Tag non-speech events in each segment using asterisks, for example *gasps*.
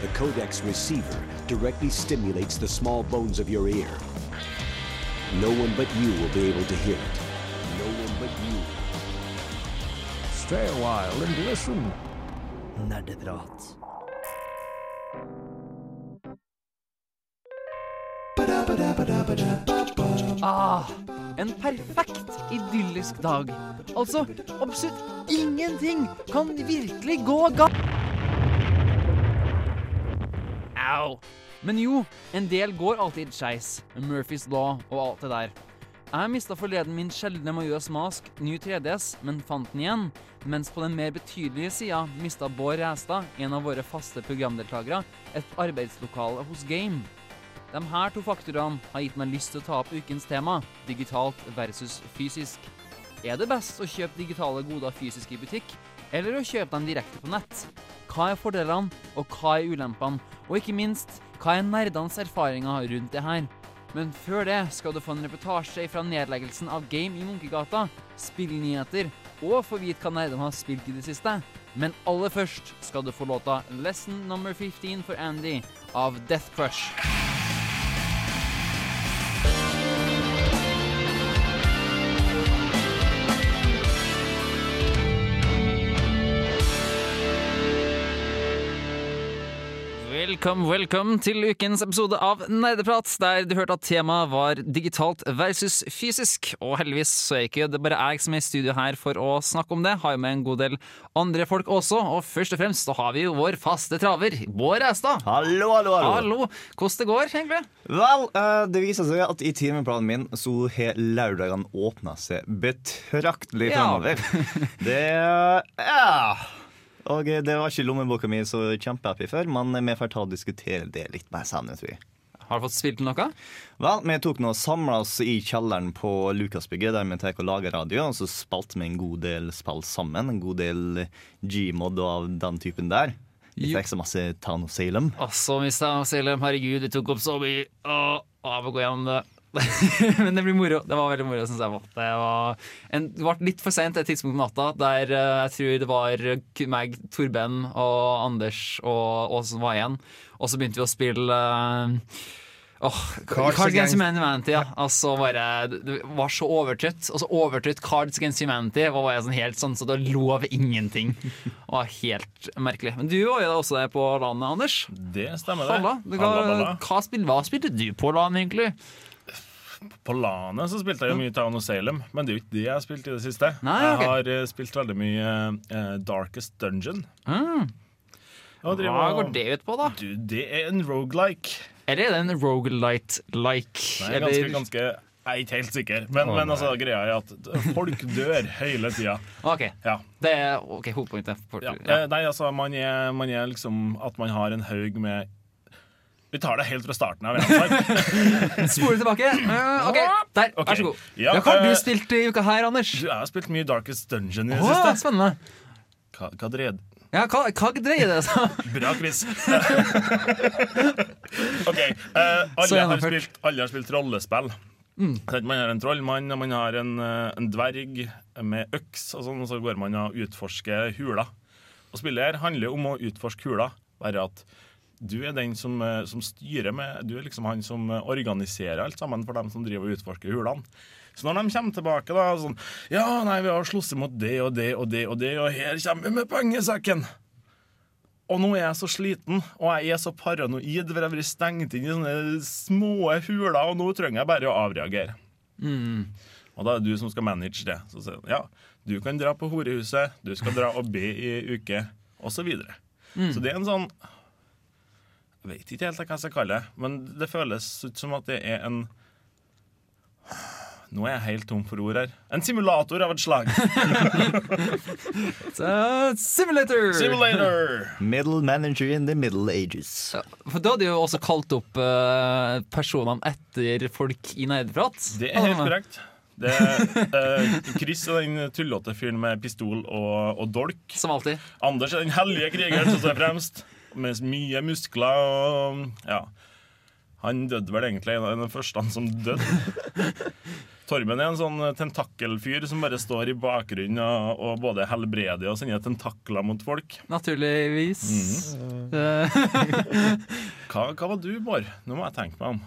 The codex receiver directly stimulates the small bones of your ear. No one but you will be able to hear it. No one but you. Stay a while and listen. Nerdeprat. Ah, en perfekt idyllisk dag. Altså, absolutt ingenting kan virkelig gå galt. Au. Men jo, en del går alltid skeis. Murphys law og alt det der. Jeg mista forleden min sjeldne Majøs Mask, ny 3DS, men fant den igjen. Mens på den mer betydelige sida mista Bård Ræstad, en av våre faste programdeltakere, et arbeidslokale hos Game. De her to faktorene har gitt meg lyst til å ta opp ukens tema, digitalt versus fysisk. Er det best å kjøpe digitale goder fysisk i butikk, eller å kjøpe dem direkte på nett? Hva er fordelene, og hva er ulempene? Og ikke minst, hva er nerdenes erfaringer rundt det her? Men før det skal du få en reportasje fra nedleggelsen av Game i Munkegata, spillnyheter og få vite hva nerdene har spilt i det siste. Men aller først skal du få låta 'Lesson Number 15 for Andy' av Death Crush. Welcome, welcome til ukens episode av Nerdeprat, der du hørte at temaet var digitalt versus fysisk. Og heldigvis så er ikke det bare jeg som er i studio her for å snakke om det. Har jo med en god del andre folk også, og først og fremst så har vi jo vår faste traver, Bård Austad. Hallo, hallo, hallo. Hallo. Hvordan det går, egentlig? Vel, eh, det viser seg at i timeplanen min så har lørdagene åpna seg betraktelig Ja. fremover. Det Ja. Og det var ikke lommeboka mi så kjempehappy for, men vi får ta og diskutere det litt mer sammen. tror jeg. Har du fått spilt noe? Vel, vi tok nå og samla oss i kjelleren på Lukasbygget, der vi tar og lager radio, og så spilte vi en god del spill sammen. En god del Gmod og av den typen der. Vi fikk så masse Town of Salem. Altså, Mr. Salem, herregud, vi tok opp så mye. Åh, jeg må gå gjennom det. *laughs* Men det blir moro. Det var veldig moro, syns jeg. Det, var en, det ble litt for seint et tidspunkt på natta, der eh, jeg tror det var meg, Torben og Anders og oss som var igjen. Og så begynte vi å spille uh, Åh, Cards Cards Against Humanity, ja. Altså bare, det var så overtrøtt. Og så overtrøtt Cards Against Humanity var bare sånn helt sånn så det lov ingenting. *laughs* Det var helt merkelig. Men du var jo også der på landet, Anders. Det stemmer, det. Halla. Halla, hva, halla. hva spilte du på LAN, egentlig? På LAN-et så spilte jeg jo mye Town of Salem, men det er jo ikke det jeg har spilt i det siste. Nei, okay. Jeg har eh, spilt veldig mye eh, Darkest Dungeon. Mm. Hva går det ut på, da? Du, det er en rogelike. Eller er det en rogelight-like? Ganske, ganske jeg er ikke helt sikker, men, men altså, greia er at folk dør hele tida. OK. Ja. Det er okay, hovedpunktet. Ja. ja. Eh, Nei, altså, man er, man er liksom At man har en haug med Vi tar det helt fra starten av. *laughs* Spole tilbake. Uh, OK, der. okay. Vær så god. Ja, Ja, hva har eh, du spilt i uka her, Anders? Jeg har spilt mye Darkest Dungeon i det Å, siste. spennende. Hva, hva dreier Ja, hva, hva dreier det seg om? *laughs* Bra quiz. *laughs* OK. Uh, alle, har spilt, alle har spilt rollespill. Mm. Man har en trollmann og man har en, eh, en dverg med øks, og, sånn, og så går man og utforsker hula. Og Spillet her handler om å utforske hula, Bare at du er den som, eh, som styrer med Du er liksom han som eh, organiserer alt sammen for dem som driver og utforsker hulene. Så når de kommer tilbake, da sånn Ja, nei, vi har slåss mot det og det og det og det, og her kommer vi med pengesekken. Og nå er jeg så sliten, og jeg er så paranoid, for jeg vært stengt inn i sånne små huler, og nå trenger jeg bare å avreagere. Og da er det du som skal manage det. Så sier han, ja, du kan dra på horehuset, du skal dra og be i uke, og så videre. Så det er en sånn Jeg vet ikke helt hva jeg skal kalle det, men det føles ut som at det er en Nå er jeg helt tom for ord her. En simulator av et slag. *laughs* Simulator! Simulator! Middle manager in the middle ages. Ja, For da hadde jo også kalt opp uh, personene etter folk i nerdeprat. Det er helt korrekt. Det er eh, Chris er den tullete fyren med pistol og, og dolk. Som alltid. Anders er den hellige krigeren som står fremst, med mye muskler og Ja. Han døde vel egentlig en av de første som døde. *laughs* Torben er en sånn tentakkelfyr som bare står i bakgrunnen og, og både helbreder og sender tentakler mot folk. Naturligvis. Mm. *laughs* Hva, hva var du, Bård? Nå må jeg tenke meg om.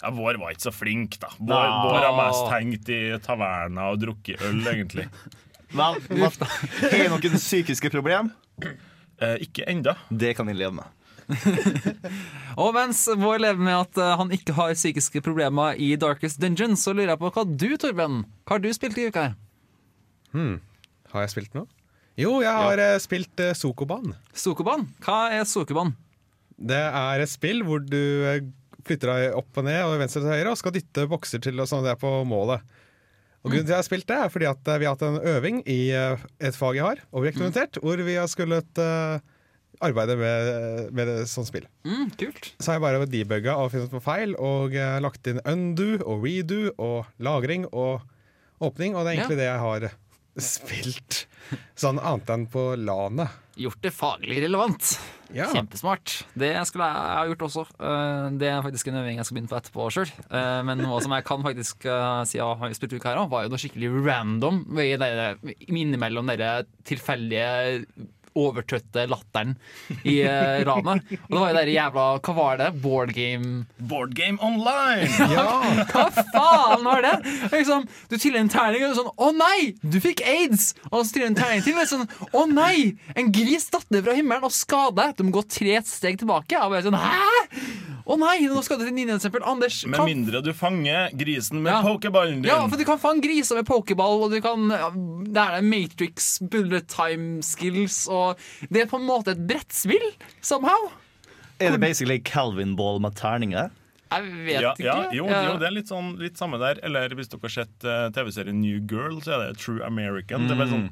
Ja, Bård var ikke så flink, da. Bård, no. Bård har mest hengt i taverna og drukket øl, egentlig. Vel, har jeg noen psykiske problem? Eh, ikke enda. Det kan jeg leve med. *laughs* og mens vår lever med at eh, han ikke har psykiske problemer i Darkest Dungeon, så lurer jeg på hva du, Torben, hva har du spilt i uka her? Har jeg spilt noe? Jo, jeg har ja. spilt uh, Sokoban. Sokoban? Hva er Sokoban? Det er et spill hvor du eh, flytter deg opp og ned og venstre til høyre og skal dytte bokser til og sånn det er på målet. Og Grunnen til at jeg har spilt det, er fordi at eh, vi har hatt en øving i eh, et fag jeg har, objektorientert, hvor vi har skullet uh, arbeide med, med sånt spill. Mm, kult. Så har jeg bare debugga og funnet på feil og uh, lagt inn undo og redo og lagring og åpning, og det er egentlig det jeg har *laughs* spilt. Sånn annet enn på LAN-et. Gjort det faglig relevant. Ja. Kjempesmart. Det skulle jeg ha gjort også. Eh, Det er faktisk en øving jeg skal begynne på etterpå sjøl. Men noe som jeg kan faktisk eh, si jeg har spilt uka her òg, var jo noe skikkelig random innimellom dere tilfeldige overtrøtte latteren i uh, ranet. Og det var jo dere jævla Hva var det? Board game Board Game Online! *laughs* Hva faen var det? Liksom, du triller en terning og sånn Å nei, du fikk aids! Og så triller en terning til og sånn Å nei, en gris datt ned fra himmelen og skada. Du må gå tre steg tilbake. Og bare sånn Hæ? Å nei, nå skal du til 9. eksempel. Anders, Med mindre du fanger grisen med Ja. pokerballen din. ja, for du kan fange griser med pokerball, og du kan Det er det Matrix, bullet time skills, og Det er på en måte et brettspill, somehow. Er det basically Calvin Ball med terninger? Jeg vet Ja, ikke. ja, jo, Ja. jo, det er litt, sånn, litt samme der. Eller hvis dere har sett uh, TV-serien New Girl, så er det True American. Det, er bare sånn,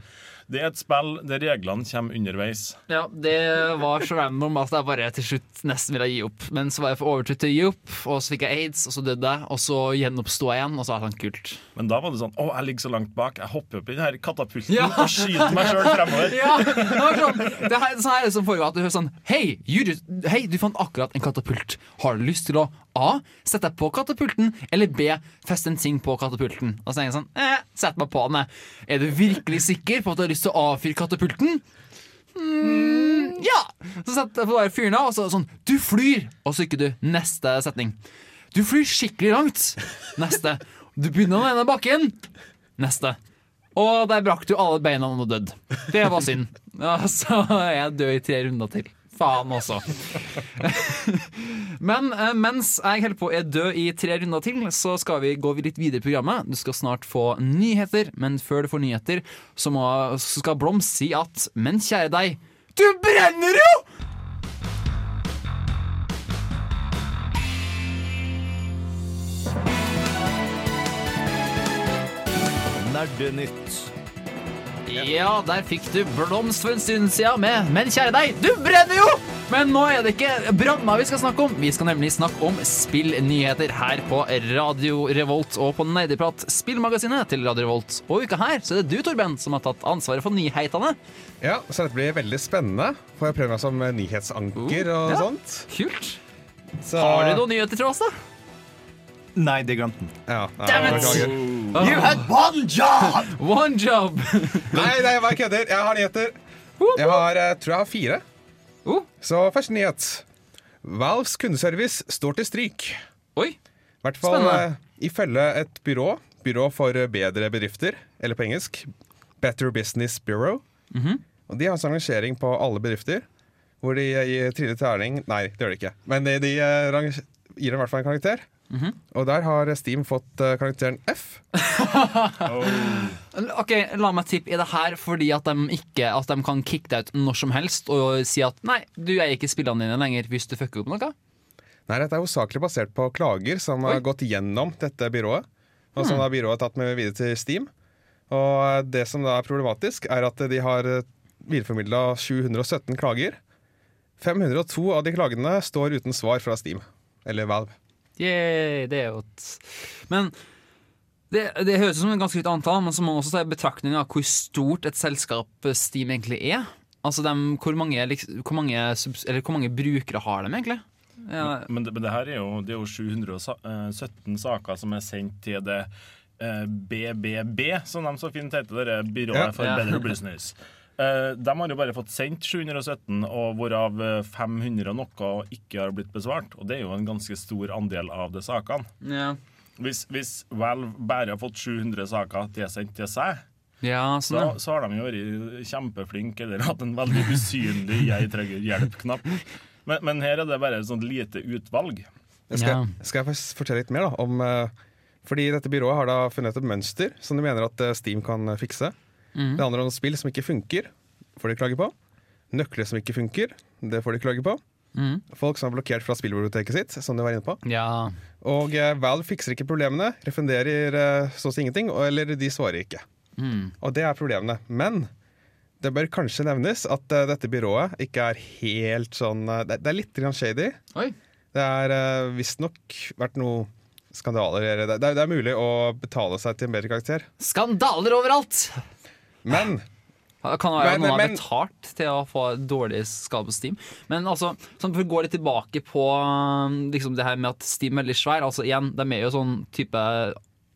det er et spill der reglene kommer underveis. Ja, det var så random at jeg bare til slutt nesten ville gi opp. Men så var jeg for overtrøtt til å gi opp, og så fikk jeg aids, og så døde jeg. Og så gjenoppsto jeg igjen, og så var det sånn kult. Men da var det sånn Å, jeg ligger så langt bak. Jeg hopper opp i den her katapulten Ja. og skyter meg sjøl fremover. *laughs* Ja, det var sånn Det her, sånn her er det som foregår at du hører sånn Hei, just, hei, du fant akkurat en katapult. Har du lyst til å A. Sett deg på katapulten, eller B. Feste en ting på katapulten? Og så er jeg sånn eh, Sett meg på den, jeg. Er du virkelig sikker på at du har lyst til å avfyre katapulten? Mm, ja! Så setter jeg på bare fyren av, og så sånn Du flyr! Og så ikke du. Neste setning. Du flyr skikkelig langt. Neste. Du begynner å ned bakken. Neste. Og der brakk du alle beina og dødd. Det var synd. Så jeg død i tre runder til. Faen også. *laughs* Men eh, mens jeg holder på å død i tre runder til, så skal vi gå litt videre i programmet. Du skal snart få nyheter, men før du får nyheter, så, må, så skal Blom si at Men kjære deg, du brenner jo! Nerdenytt. Ja, der fikk du blomst for en stund siden med Men kjære deg, du brenner jo! Men nå er det ikke branna vi skal snakke om. Vi skal nemlig snakke om spillnyheter her på Radio Revolt og på Nerdeprat, spillmagasinet til Radio Revolt. Og uka her så er det du, Torben, som har tatt ansvaret for nyhetene. Ja, så dette blir veldig spennende. Får jeg prøve meg som nyhetsanker og ja. sånt. Kult. Så, Har du noen nyheter til oss, da? Nei, det glemte han. Ja, Damn it! beklager. You had one job! *laughs* One job! *laughs* Nei, nei, jeg bare kødder. Jeg har nyheter. Jeg har, eh, tror jeg har fire. Oh, Så første nyhet. Valves kundeservice står til stryk. oi. I hvert fall Spennende. eh, ifølge et byrå. Byrå for bedre bedrifter, eller på engelsk Better Business Bureau. Mhm. Og De har en sånn rangering på alle bedrifter, hvor de eh, gir Trine terning Nei, det gjør de ikke. Men de, de eh, gir dem i hvert fall en karakter. Mhm. Og der har Steam fått eh, karakteren F. *laughs* Ok, La meg tippe. i det her fordi at de, ikke, at de kan kicke deg ut når som helst og si at nei, du eier ikke spillene dine lenger hvis du fucker opp noe? Nei, Dette er hovedsakelig basert på klager som har gått gjennom dette byrået. Og som da byrået har tatt med videre til Steam. Og det som da er problematisk, er at de har videreformidla 717 klager. 502 av de klagene står uten svar fra Steam. Eller Valve. Yay, det er jo et Men det, det høres ut som et ganske høyt antall, men så må man også ta i betraktning av hvor stort et selskap Steam egentlig er. Altså dem, hvor, mange, liksom- hvor, mange, eller hvor mange brukere har de egentlig? Ja, Men det, men det her er jo, det er jo 717 saker som er sendt til det eh, BBB, som de så fint heter, det byrået Ja. for Ja. bedre business. *laughs* Eh, de har jo bare fått sendt 717, og hvorav eh, 500 og noe ikke har blitt besvart. Og det er jo en ganske stor andel av de sakene. ja. Hvis, hvis Valve bare har fått 700 saker tilsendt til seg, ja så, sånn, så, så har de jo vært kjempeflinke eller hatt en veldig usynlig 'jeg trenger hjelp'-knapp. Men, men her er det bare et sånt lite utvalg. Skal, skal jeg fortelle litt mer da, om eh, Fordi dette byrået har da funnet et mønster som de mener at eh, Steam kan eh, fikse. Det handler om spill som ikke funker, får de klage på. Nøkler som ikke funker, det får de klage på. Mm. Folk som er blokkert fra spillbiblioteket sitt, som de var inne på. ja. Og eh, Valve fikser ikke problemene, refunderer eh, så å si ingenting, og, eller de svarer ikke. Mm. Og det er problemene. Men det bør kanskje nevnes at uh, dette byrået ikke er helt sånn uh, Det, det er litt grann shady. Oi. Det er uh, visstnok vært noe skandaler. Det, det, det er mulig å betale seg til en bedre karakter. Skandaler overalt! Men Det kan være Men- noen har men- betalt til å få dårlig skade på Steam. Men altså, sånn for å gå litt tilbake på um, liksom det her med at Steam er veldig svær. Altså igjen, De er jo sånn type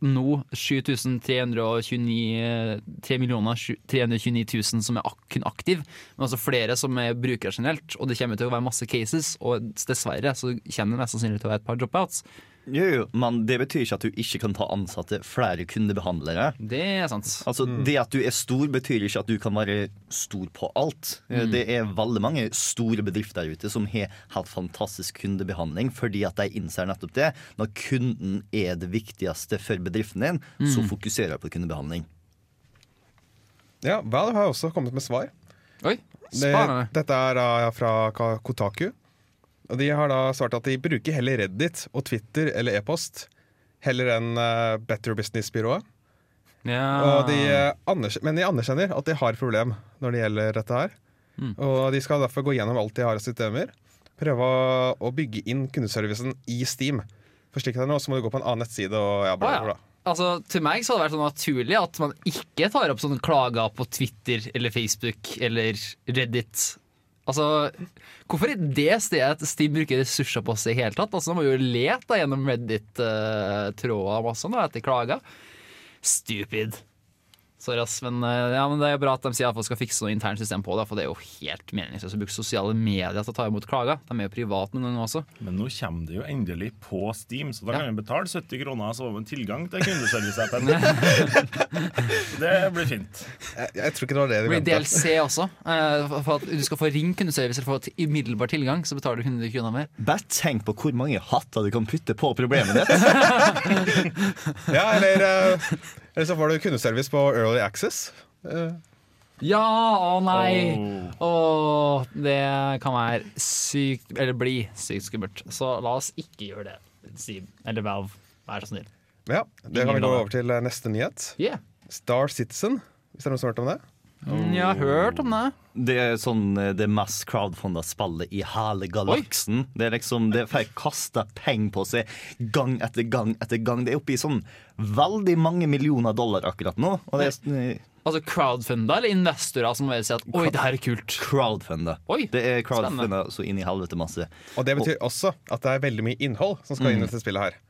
nå 7329 3 millioner 329 000 som er kun aktiv, men altså flere som er brukere generelt. Og det kommer til å være masse cases, og dessverre så kommer det mest sannsynlig til å være et par dropouts. Jo, jo, men det betyr ikke at du ikke kan ta ansatte flere kundebehandlere. Det er sant. Altså, Det at du er stor, betyr ikke at du kan være stor på alt. Mm. Det er veldig mange store bedrifter der ute som har helt fantastisk kundebehandling fordi at de innser nettopp det. Når kunden er det viktigste for bedriften din, så fokuserer du på kundebehandling. ja, Val har også kommet med svar. Oi, Det, spennende. dette er fra Kotaku. Og De har da svart at de bruker heller Reddit og Twitter eller e-post heller enn eh, Better Business-byrået. Ja. Og de, eh, Men de anerkjenner at de har problem når det gjelder dette her. Og de skal derfor gå gjennom alt de har av systemer. Prøve å, bygge inn kundeservicen i Steam. For slik det er nå, så må du gå på en annen nettside og ja, bla, bla, bla. Altså, til meg så hadde det vært sånn naturlig at man ikke tar opp sånne klager på Twitter eller Facebook eller Reddit. Altså, Hvorfor er det stedet at Steam bruker ressurser på seg i hele tatt? Altså, De må jo lete gjennom Reddit-tråder masse nå etter klager. Stupid. Sorry, ass, men, eh, ja, men det er jo bra at de sier at de skal fikse noe internt system på det. For det er jo helt meningsløst å bruke sosiale medier til å ta imot klager. De er jo private noen ganger også. Men nå kommer det jo endelig på Steam, så da Ja. kan vi betale 70 kroner så får vi tilgang til kundeservice-appen. *laughs* *laughs* det blir fint. Jeg, jeg tror ikke det var det Det de blir. DLC også. Eh, For for at du skal få ring kundeservice eller få t- umiddelbar tilgang, så betaler du 100 kroner mer. Bare tenk på hvor mange hatter du kan putte på problemet ditt. *laughs* Ja, eller, eh, eller så får du kundeservice på Early Access. Uh. Ja, å nei! Oh. Åh, det kan være sykt Eller bli sykt skummelt. Så la oss ikke gjøre det. Steam eller Valve, vær så snill. ja, Det kan vi gå over til eh, neste nyhet. Yeah. Star Citizen, hvis det er noen som har hørt om det? Mm, Jeg har hørt om det. Det er sånn eh, det mest crowdfunda spillet i hele galaksen. Det er liksom, det får kasta penger på seg gang etter gang etter gang. Det er oppe i sånn veldig mange millioner dollar akkurat nå. Og det er eh, Altså crowdfunda eller investorer som vil si at oi, det her er kult. crowdfunda. Oi, Det er crowdfunda så inn i helvete masse. Og det betyr også at det er veldig mye innhold som skal inn i dette spillet her.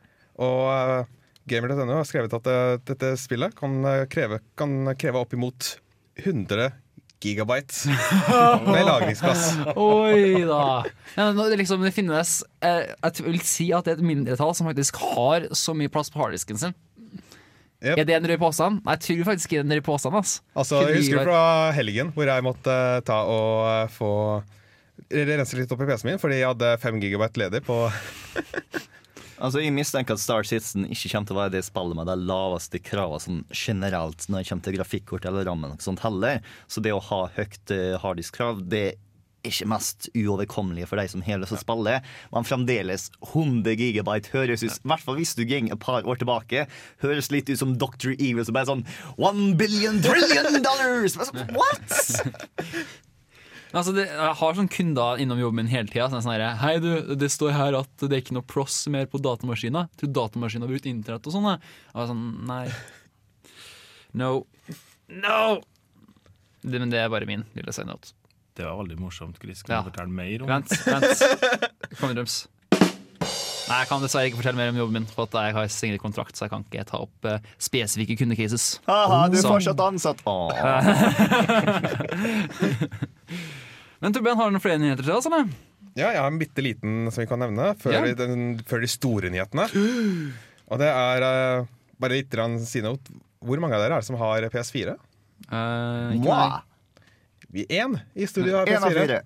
Og uh, Gamer.no har skrevet at eh, dette spillet kan eh, kreve, kan kreve oppimot 100 gigabyte *laughs* med lagringsplass. Oi da. Ja, det, liksom, det finnes eh, Jeg vil si at det er et mindretall som faktisk har så mye plass på harddisken sin. Yep. Er det en rød påstand? Nei, jeg tror faktisk ikke det er en rød påstand. Altså. Altså, jeg husker fra helgen hvor jeg måtte eh, ta og eh, få rense litt opp i PC-en min fordi jeg hadde 5 gigabyte ledig på *laughs* Altså, Jeg mistenker at Star Citizen ikke kommer til å være det spillet med de laveste kravene sånn generelt når det kommer til grafikkort eller rammen. og sånt heller. Så det å ha høyt eh, harddisk-krav, det er ikke mest uoverkommelige for de som har lyst til å spille. Men fremdeles 100 gigabyte høres ut I hvert fall hvis du går et par år tilbake, høres litt ut som Dr. Evil. som bare sånn One billion trillion dollars! What?! *laughs* Altså, det, jeg har sånn kunder innom jobben min hele tida. Sånn sånn her, Hei, du, det står her at det er ikke noe plass mer på datamaskiner. Tror du datamaskiner har brukt internett og sånn? jeg?» Jeg var sånn, nei. No. No! Det, men det er bare min lille sign-out. Det var veldig morsomt, Chris. Kan Ja. du fortelle mer om Vent, vent. *laughs* Kom, Røms. Nei, Jeg kan dessverre ikke fortelle mer om jobben min, for at jeg har strengere kontrakt, så jeg kan ikke ta opp uh, spesifikke kundecases. Haha, du er Så- fortsatt ansatt. Åh. *laughs* *laughs* Men Torbjørn, har du noen flere nyheter til oss, eller? Ja, jeg har en bitte liten som vi kan nevne før, Ja. den, før de store nyhetene. *gasps* Og det er eh, bare litt grann sidenote. Hvor mange av dere er det som har PS4? Eh, ikke meg. Mwah. Vi én i studio har av PS4. fire.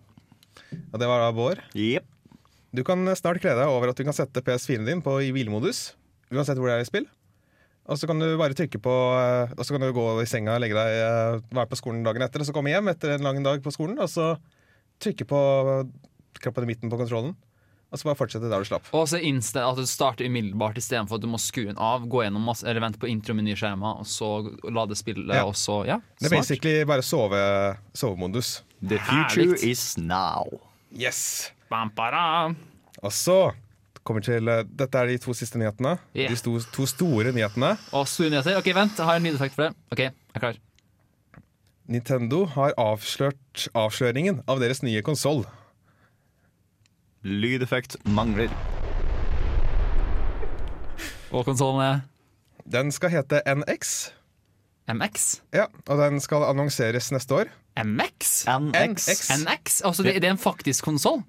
Og det var da Bård. Jepp. Du kan snart glede deg over at du kan sette PS4-en din på i hvilemodus. Uansett hvor det er i spill. Og så kan du bare trykke på eh, Og så kan du gå i senga, legge deg, eh, være på skolen dagen etter, og så komme hjem etter en lang dag på skolen, og så trykke på kroppen i midten på kontrollen. Og så bare fortsette der du slapp. Og så insta at du starter umiddelbart istedenfor at du må skru den av, gå gjennom masse, eller vente på intromenyskjema, og så la det spille, Ja. og så Ja, Det er smart. basically bare sove, sovemodus. The future Herligt. is now. Yes! Bam. Og så kommer til eh, Dette er de to siste nyhetene. Yeah. De sto, to store nyhetene. Og store nyheter. Ok, vent, jeg har en lydeffekt for det. Ok, jeg er klar. Nintendo har avslørt avsløringen av deres nye konsoll. Lydeffekt mangler. Og konsollen er Den skal hete NX. MX? Ja, og den skal annonseres neste år. MX? NX. NX. NX? Altså, det, det er en faktisk konsoll?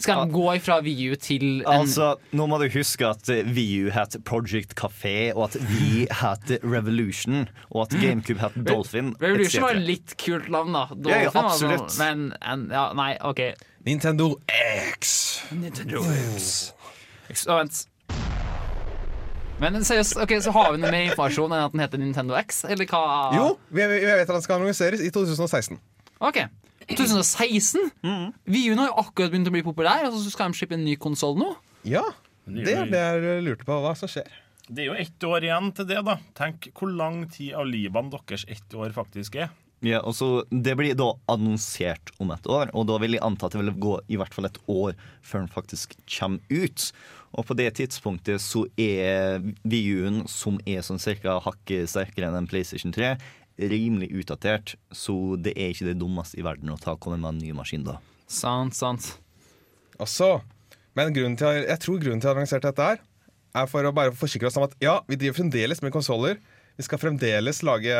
Skal den gå fra VU til en Altså, Nå må du huske at eh, VU het Project Café, og at vi *laughs* het Revolution, og at GameCube het Dolphin. Revolution var et litt kult navn, da. Ja, ja, absolutt. altså, men en, ja, nei, OK. Nintendo X. Nintendo X! Å, vent. Men seriøst, ok, så har vi noe mer informasjon enn at den heter Nintendo X? Eller hva? Jo, vi, vi vet at den skal annonseres i 2016. OK. 2016? Wii-en har jo akkurat begynt å bli populær, og så skal de slippe en ny konsoll nå? Ja, det er det jeg lurte på. Hva som skjer. Det er jo ett år igjen til det, da. Tenk hvor lang tid av livene deres ett år faktisk er. Ja, og så Det blir da annonsert om et år, og da vil jeg anta at det vil gå i hvert fall et år før den faktisk kommer ut. Og på det tidspunktet så er VU-en, som er sånn cirka hakket sterkere enn en PlayStation 3, rimelig utdatert, så det er ikke det dummeste i verden å ta komme med en ny maskin da. Sant, sant. Altså, men grunnen til, jeg tror grunnen til at jeg har annonsert dette her, er for å bare forsikre oss om at ja, vi driver fremdeles med konsoller. Vi skal fremdeles lage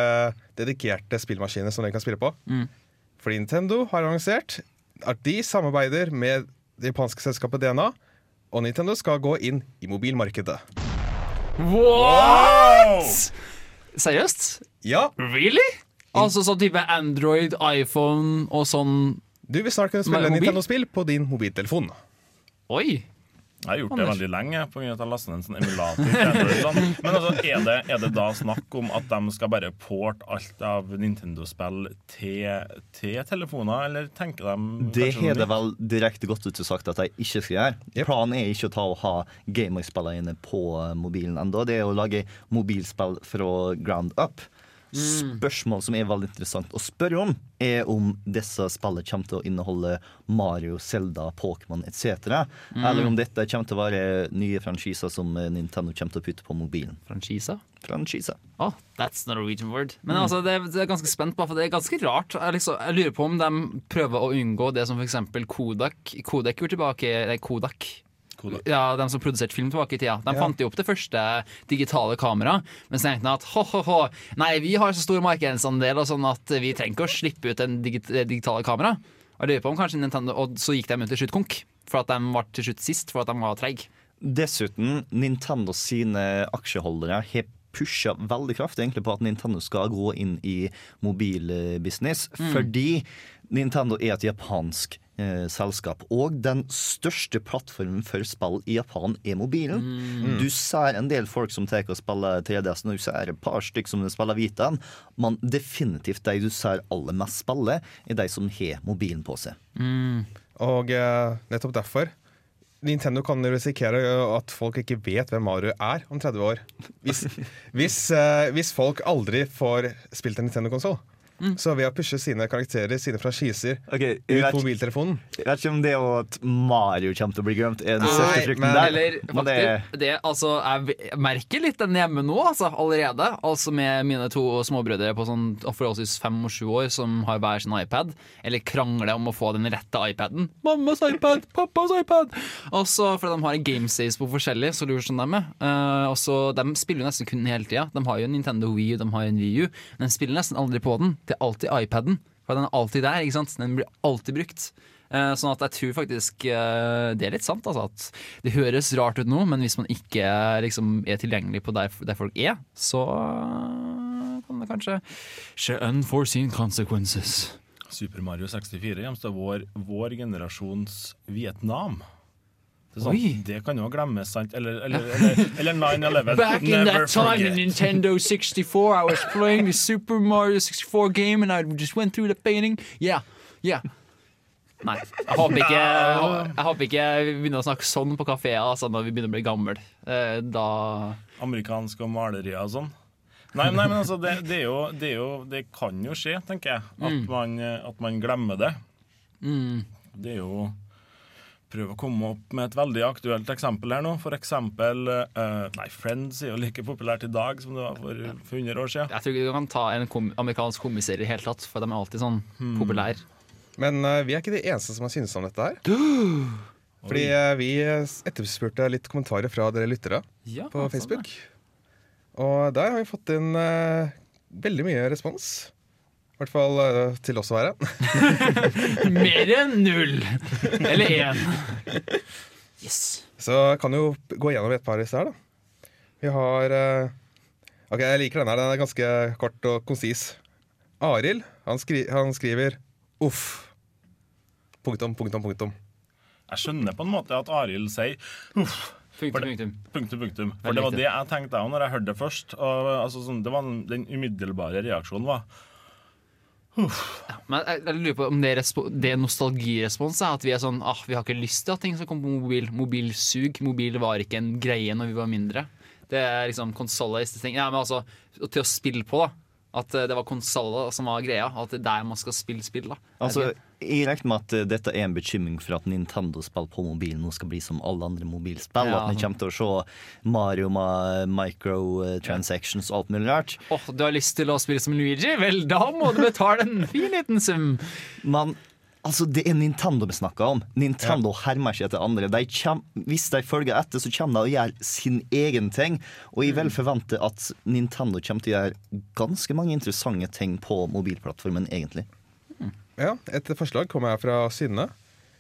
dedikerte spillmaskiner som dere kan spille på. Fordi Nintendo har annonsert at de samarbeider med det japanske selskapet DNA, og Nintendo skal gå inn i mobilmarkedet. What?! Seriøst? Ja, Really? Altså sånn type Android, iPhone og sånn du vil snart kunne spille? Nintendo-spill på din mobiltelefon. Oi! Jeg har gjort det veldig lenge på grunn av at jeg lastet ned en sånn emulator. sånn. *laughs* Men altså, er, det, er det da snakk om at de skal bare porte alt av Nintendo-spill til, til telefoner, eller tenker de Det har det vel direkte gått ut og sagt at de ikke skal gjøre. Yep. Planen er ikke å ta og ha Gameboy-spillene på mobilen ennå. Det er å lage mobilspill fra ground up. Spørsmål som er veldig interessant å spørre om, er om disse spillene kommer til å inneholde Mario, Zelda, Pokémon etc. Eller om dette kommer til å være nye franchiser som Nintendo kommer til å putte på mobilen. Franchisa? Franchisa. Oh, that's not a Norwegian word. Men altså, det, er- det er ganske spent på, for det er ganske rart. Jeg, liksom, jeg lurer på om de prøver å unngå det som f.eks. Kodak Kodak gjorde tilbake Kodak. Kodak. Ja, De som produserte film tilbake i tida. De Ja. fant jo opp det første digitale kameraet. Men så tenkte de at ho-ho-ho, nei, vi har så stor markedsandel og sånn at vi trenger ikke å slippe ut den digit digitale kamera. Og Nintendo Og så gikk de ut til slutt konk. For at de var til slutt sist, for at de var treige. Dessuten, Nintendo sine aksjeholdere har pusha veldig kraftig egentlig på at Nintendo skal gå inn i mobilbusiness, fordi Nintendo er et japansk eh, selskap. Og den største plattformen for spill i Japan er mobilen. Du ser en del folk som tar og spiller 3DS, og du ser et par stykker som spiller Vitaen, men definitivt de du ser aller mest spille, er de som har mobilen på seg. Og eh, nettopp derfor Nintendo kan risikere at folk ikke vet hvem Mario er om 30 år. Hvis, *laughs* hvis, eh, hvis folk aldri får spilt en Nintendo-konsoll. Så ved å pushe sine karakterer, sine franchiser, okay, ut vet, på mobiltelefonen jeg vet ikke om det at Mario kommer til å bli glemt, er den største frykten men- der. Eller faktisk, det, det, altså, jeg, merker litt den hjemme nå, altså, allerede. Altså Med mine to småbrødre på sånn forholdsvis fem og sju år som har hver sin iPad, eller krangler om å få den rette iPaden. 'Mammas iPad! Pappas iPad!' Og så fordi de har gamestays på forskjellige solution de er. Uh, og så, de spiller jo nesten kun hele tida. De har jo en Nintendo Wii de har en Wii U, men de spiller nesten aldri på den. Er alltid iPaden. For den er alltid der. ikke sant? Den blir alltid brukt. Eh, Sånn at jeg tror faktisk eh, det er litt sant. Altså, at det høres rart ut nå, men hvis man ikke liksom, er tilgjengelig på der, der folk er, så kan det kanskje skje unforeseen consequences. Super Mario 64 kommer til vår, vår generasjons Vietnam. Det, er sånn, Oi. det kan jo glemmes, sant? Eller, *laughs* eller, eller, eller 9-11. Back in Never that time in. Nintendo 64, I was playing the Super Mario 64 game, and I just went through the painting. Yeah, yeah. Nei, jeg håper ikke *laughs* Jeg håper ikke vi begynner å snakke sånn på kafeer altså, når vi begynner å bli gamle. Eh, Da Amerikanske malerier og sånn. Nei, nei, men altså, det, det, er jo, det, er jo, det kan jo skje, tenker jeg, at, man, eh, at man glemmer det. Det er jo Prøve å komme opp med et veldig aktuelt eksempel her nå. For eksempel eh, Nei, Friends er jo like populært i dag som det var for, for 100 år siden. Jeg tror ikke du kan ta en kom amerikansk komiserie i det hele tatt, for de er alltid sånn populære. Men uh, vi er ikke de eneste som har syntes om dette her. *gasps* Fordi uh, vi etterspurte litt kommentarer fra dere lyttere Ja, på Facebook. Og der har vi fått inn veldig mye respons. I hvert fall eh, til oss å være. *laughs* Mer enn null! Eller én. Yes. Så kan jo gå gjennom et par av disse her, da. Vi har eh, Ok, jeg liker denne her. Den er ganske kort og konsis. Arild, han, skri han skriver uff. Punktum, punktum, punktum. Jeg skjønner på en måte at Arild sier uff. Punktum, punktum. Punktum, punktum. For det var det jeg tenkte òg når jeg hørte det først. Og, altså, sånn, det var den, den umiddelbare reaksjonen var Men jeg, jeg lurer på om det det nostalgiresponset er At vi er sånn ah, Vi har ikke lyst til at ting skal komme på mobil. Mobilsug. Mobil var ikke en greie når vi var mindre. Det er liksom konsoller ting. Ja, men altså, til å spille på, da. At eh, det var konsoller som var greia. At det er der man skal spille spill. da altså, jeg regner med at eh, dette er en bekymring for at Nintendo-spill på mobilen nå skal bli som alle andre mobilspill. Ja. At vi kommer til å se Mario med microtransactions og alt mulig rart. Åh, Du har lyst til å spille som Luigi? Vel, da må du betale en fin liten sum. Men altså, det er Nintendo vi snakker om. Nintendo hermer ikke etter andre. De kjem, hvis de følger etter, så kommer de og gjør sin egen ting. Og jeg vil forvente at Nintendo kommer til å gjøre ganske mange interessante ting på mobilplattformen, egentlig. Ja, Et forslag kommer her fra Synne.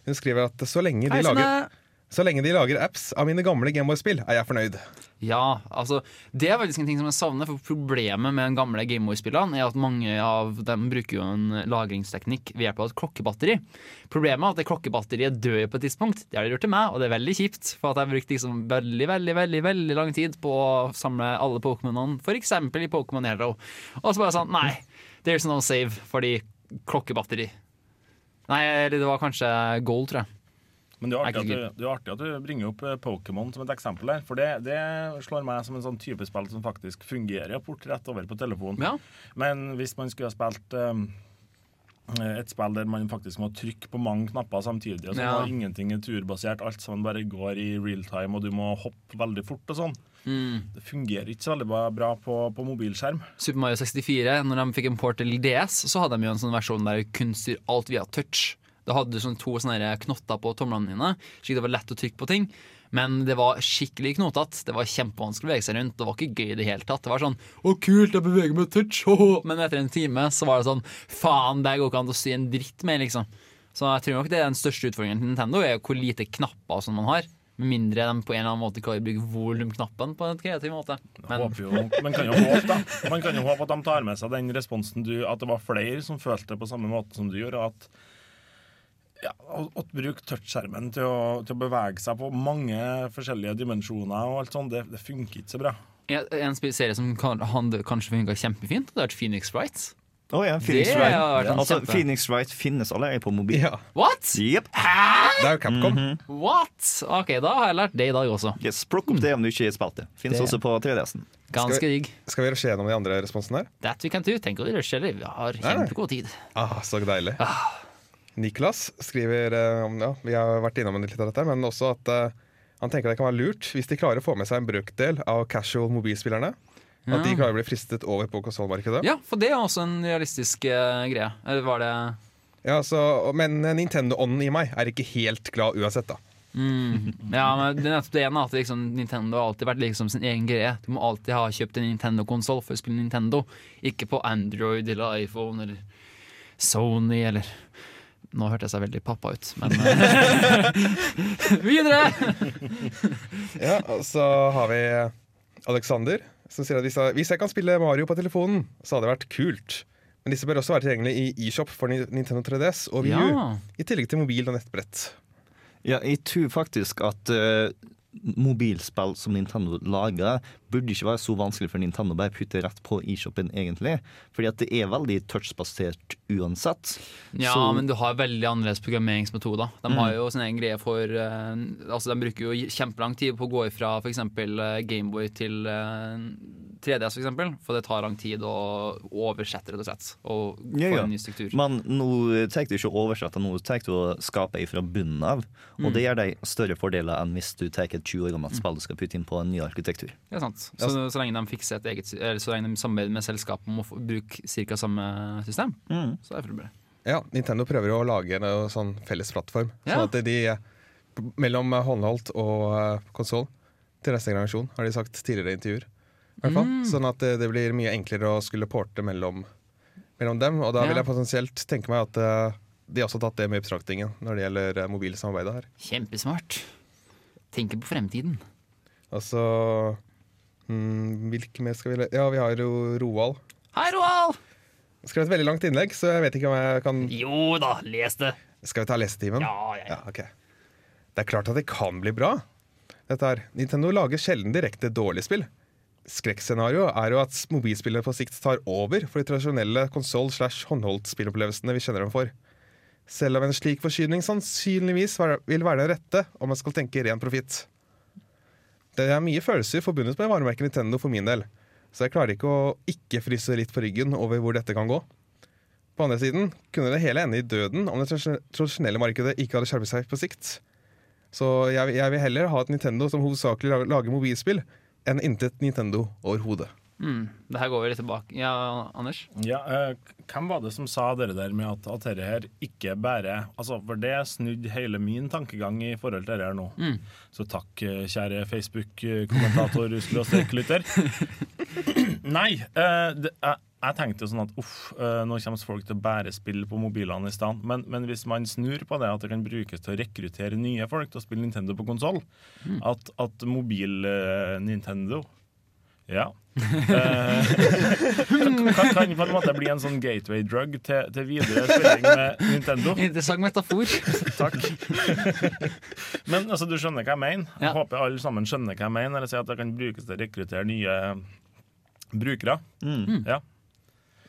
Hun skriver at så lenge de, Hei, lager, så lenge de lager apps av mine gamle Gameboy-spill, er jeg fornøyd. Ja, altså Det er faktisk en ting som jeg savner. For Problemet med den gamle Gameboy-spillene er at mange av dem bruker jo en lagringsteknikk ved hjelp av et klokkebatteri. Problemet er at det klokkebatteriet dør på et tidspunkt. Det har de gjort til meg, og det er veldig kjipt. For at jeg har brukt liksom veldig veldig, veldig, veldig lang tid på å samle alle Pokémonene, f.eks. i Pokémon Hero. Og så bare sånn Nei, there's no save fordi klokkebatteri. Nei, eller det var kanskje Gold, tror jeg. Men det er, artig at du, det er artig at du bringer opp eh, Pokémon som et eksempel her. For det, det slår meg som en sånn type spill som faktisk fungerer fort rett over på telefonen. Ja. Men hvis man skulle ha spilt um, et spill der man faktisk må trykke på mange knapper samtidig, og sånn, Ja. og ingenting er turbasert, alt sammen bare går i real time, og du må hoppe veldig fort og sånn. Det fungerer ikke så veldig bra- bra på, på mobilskjerm. Super Mario 64, når de fikk en port til DS, så hadde de jo en sånn versjon der du kun styrer alt via touch. Da hadde du sånn to sånne knotter på tomlene dine, slik det var lett å trykke på ting. Men det var skikkelig knotete. Det var kjempevanskelig å bevege seg rundt. Det var ikke gøy i det hele tatt. Det var sånn 'Å, kult, jeg beveger meg touch', åh. Men etter en time så var det sånn 'Faen, det går ikke an å si en dritt med', liksom. Så jeg tror nok det er den største utfordringen til Nintendo, er hvor lite knapper sånn man har. Med mindre de på en eller annen måte klarer å bruke volumknappen på en kreativ måte. Men jo, man kan jo håpe da Man kan jo håpe at de tar med seg den responsen du At det var flere som følte det på samme måte som du gjorde. At ja, å, å bruke touchskjermen til til å bevege seg på mange forskjellige dimensjoner og alt sånt, det, det funker ikke så bra. En en serie som kan, han, kanskje funka kjempefint, det er vært Phoenix Wright. Oh, ja, Phoenix Wright. Altså, Phoenix Wright finnes allerede på mobil. Ja. What?! Yep. Det er jo Capcom. What? OK, da har jeg lært det i dag også. Yes, Plukk opp det om du ikke har spilt det. Fins Det- også på 3DS-en. Ganske digg. Skal vi rushe gjennom de andre responsene her? That we can do. Tenk å rushe, eller? Vi har kjempegod tid. Ah, så deilig. Niklas skriver eh, ja, Vi har vært innom litt av dette, men også at eh, han tenker det kan være lurt hvis de klarer å få med seg en brøkdel av casual mobilspillerne. At de klarer å bli fristet over på konsollmarkedet. Ja, for det er også en realistisk uh, greie. Eller var det Ja, så, men Nintendo-ånden i meg er ikke helt glad uansett, da. Ja, men det er nettopp det ene at liksom, Nintendo har alltid vært liksom sin egen greie. Du må alltid ha kjøpt en Nintendo-konsoll for å spille Nintendo. Ikke på Android eller iPhone eller Sony eller Nå hørtes jeg veldig pappa ut, men *laughs* eh, Videre! *laughs* Ja, og så har vi Alexander, som sier at hvis jeg, hvis jeg kan spille Mario på telefonen, så hadde det vært kult. Men disse bør også være tilgjengelig i eShop for Nintendo 3DS og VU, Ja. I tillegg til mobil og nettbrett. Ja, jeg tror faktisk at uh, mobilspill som Nintendo lager, burde ikke være så vanskelig for Nintendo å bare putte rett på e-shoppen, egentlig. Fordi at det er veldig touchbasert uansett. Ja, Så- men du har veldig annerledes programmeringsmetoder. De Mm. har jo sin egen greie for uh, Altså, de bruker jo kjempelang tid på å gå ifra f.eks. Uh, Gameboy til uh, 3DS, for eksempel. For det tar lang tid å oversette, rett og slett. Og få ja. en ny struktur. Men nå tar du ikke å oversette, nå tar du å skape fra bunnen av. Og det gjør deg større fordeler enn hvis du tar et 20 år gammelt spill du skal putte inn på en ny arkitektur. Det er sant. Så, så lenge de fikser et eget Eller så lenge de samarbeider med selskapet om å bruke ca. samme system, Mm. så er det bra. Ja, Nintendo prøver å lage en sånn felles plattform. Ja. Sånn at de mellom håndholdt og konsoll til neste generasjon, har de sagt tidligere i intervjuer. I hvert fall. Mm. Sånn at det, det blir mye enklere å skulle porte mellom, mellom dem. Og da vil jeg potensielt tenke meg at de har også tatt det med i betraktningen når det gjelder mobilsamarbeidet her. Kjempesmart. Tenker på fremtiden. Og så mm, Hvilke mer skal vi. Ja, vi har jo Roald. Hei, Roald! Skrev et veldig langt innlegg, så jeg vet ikke om jeg kan Jo da, les det. Skal vi ta lesetimen? Ja, ja, ja. Ja, ok. Det er klart at det kan bli bra. Dette her. Nintendo lager sjelden direkte dårlige spill. Skrekkscenarioet er jo at mobilspillene på sikt tar over for de tradisjonelle konsoll- slash håndholdt-spillopplevelsene vi kjenner dem for. Selv om en slik forsyning sannsynligvis vil være den rette om man skal tenke ren profitt. Det er mye følelser forbundet med varemerket Nintendo for min del, så jeg klarer ikke å ikke fryse litt på ryggen over hvor dette kan gå. På andre siden kunne det hele ende i døden om det tradisjonelle markedet ikke hadde skjerpet seg på sikt. Så jeg, jeg vil heller ha et Nintendo som hovedsakelig lager, mobilspill, enn intet Nintendo overhodet. Mm, det her går vi litt tilbake. Ja, Anders? Ja, uh, hvem var det som sa dere der med at, at dette her ikke bare altså For det snudde hele min tankegang i forhold til dette her nå. Så takk, eh, kjære Facebook-kommentator skråstrek lytter. *laughs* Nei, uh, det, jeg, jeg tenkte sånn at uff, uh, nå kommer folk til å bare spille på mobilene i stedet. Men, men hvis man snur på det, at det kan brukes til å rekruttere nye folk til å spille Nintendo på konsoll, at, at mobil-Nintendo ja. *laughs* Eh, kan, kan på en måte bli en sånn gateway drug til, til videre spilling med Nintendo. Interessant metafor. *laughs* Takk. Men altså, du skjønner hva jeg mener. Jeg Ja. håper alle sammen skjønner hva jeg mener når jeg sier at det kan brukes til å rekruttere nye brukere. Ja.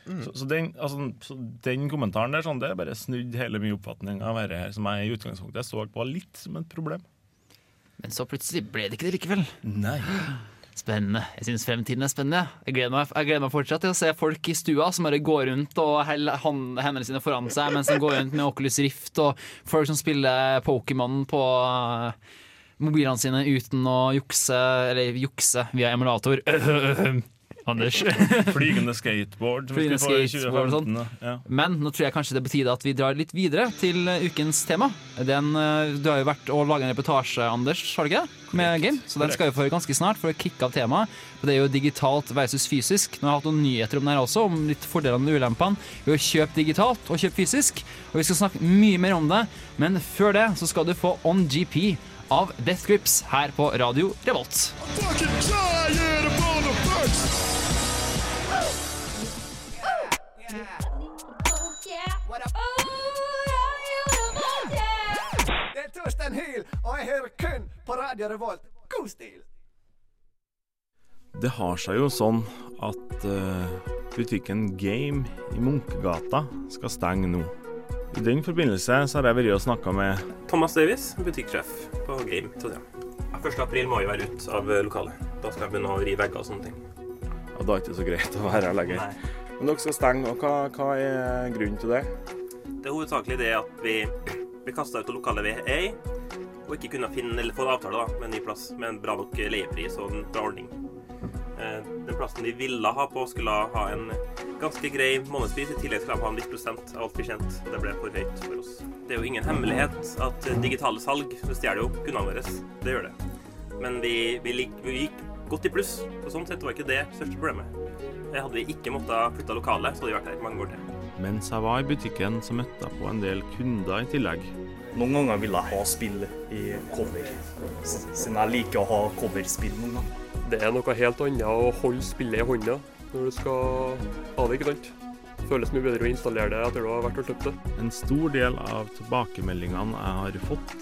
Så, så, den, altså, så den kommentaren der sånn, det er bare snudd hele min oppfatning av dette her, som jeg i utgangspunktet så på litt som et problem. Men så plutselig ble det ikke det likevel. Nei. *gasps* Spennende. Jeg syns fremtiden er spennende. Jeg gleder, meg, jeg gleder meg fortsatt til å se folk i stua som bare går rundt og holder hendene sine foran seg mens de går rundt med Oculus Rift, og folk som spiller Pokémon på eh, mobilene sine uten å jukse, eller jukse via emulator. *laughs* Anders. *laughs* Flygende *laughs* skateboard. Flygende skateboard og 2015, Ja. Men nå tror jeg kanskje det er på tide at vi drar litt videre til eh, ukens tema. Den, eh, du har jo vært og laga en reportasje, Anders, har du ikke det? Med game. Så den skal vi få ganske snart for å kicke av temaet. Det er jo digitalt versus fysisk. Nå har jeg hatt noen nyheter om det her også, om litt fordelene og ulempene ved å kjøpe digitalt og kjøpe fysisk. Og vi skal snakke mye mer om det, men før det så skal du få On GP av Death Grips her på Radio Revolt. Det er Torstein og jeg hører kun på Radio Revolt. God stil! Det har seg jo sånn at uh, butikken Game i Munkegata skal stenge nå. I den forbindelse så har jeg vært og snakka med Thomas Davies, butikksjef på Game Trondheim. Ja, 1. april må jo være ute av lokalet. Da skal jeg begynne å rive vegger og sånne ting. Og da er det ikke så greit å være her lenger. Men dere skal stenge, og hva, hva er grunnen til det? Det er hovedsakelig det at vi ble kasta ut av lokalet vi er i, og ikke kunne finne, eller få en avtale da, med en ny plass med en bra nok leiepris og en bra ordning. Eh, Den plassen vi ville ha på, skulle ha en ganske grei månedspris. I tillegg skulle de ha en viss prosent av alt vi kjente. Det ble for høyt for oss. Det er jo ingen hemmelighet at digitale salg stjeler jo kundene våre. Det gjør det. Men vi, vi, vi gikk godt i pluss, og sånn sett var ikke det største problemet. Hadde vi ikke måttet flytte lokalet, så hadde vi vært her mange år til. Mens jeg var i butikken, så møtte jeg på en del kunder i tillegg. Noen ganger vil jeg ha spill i cover, siden jeg liker å ha coverspill noen ganger. Det er noe helt annet å holde spillet i hånda når du skal ha det, ikke sant? Føles mye bedre å installere det etter du har vært og kjøpt det. En stor del av tilbakemeldingene jeg har fått,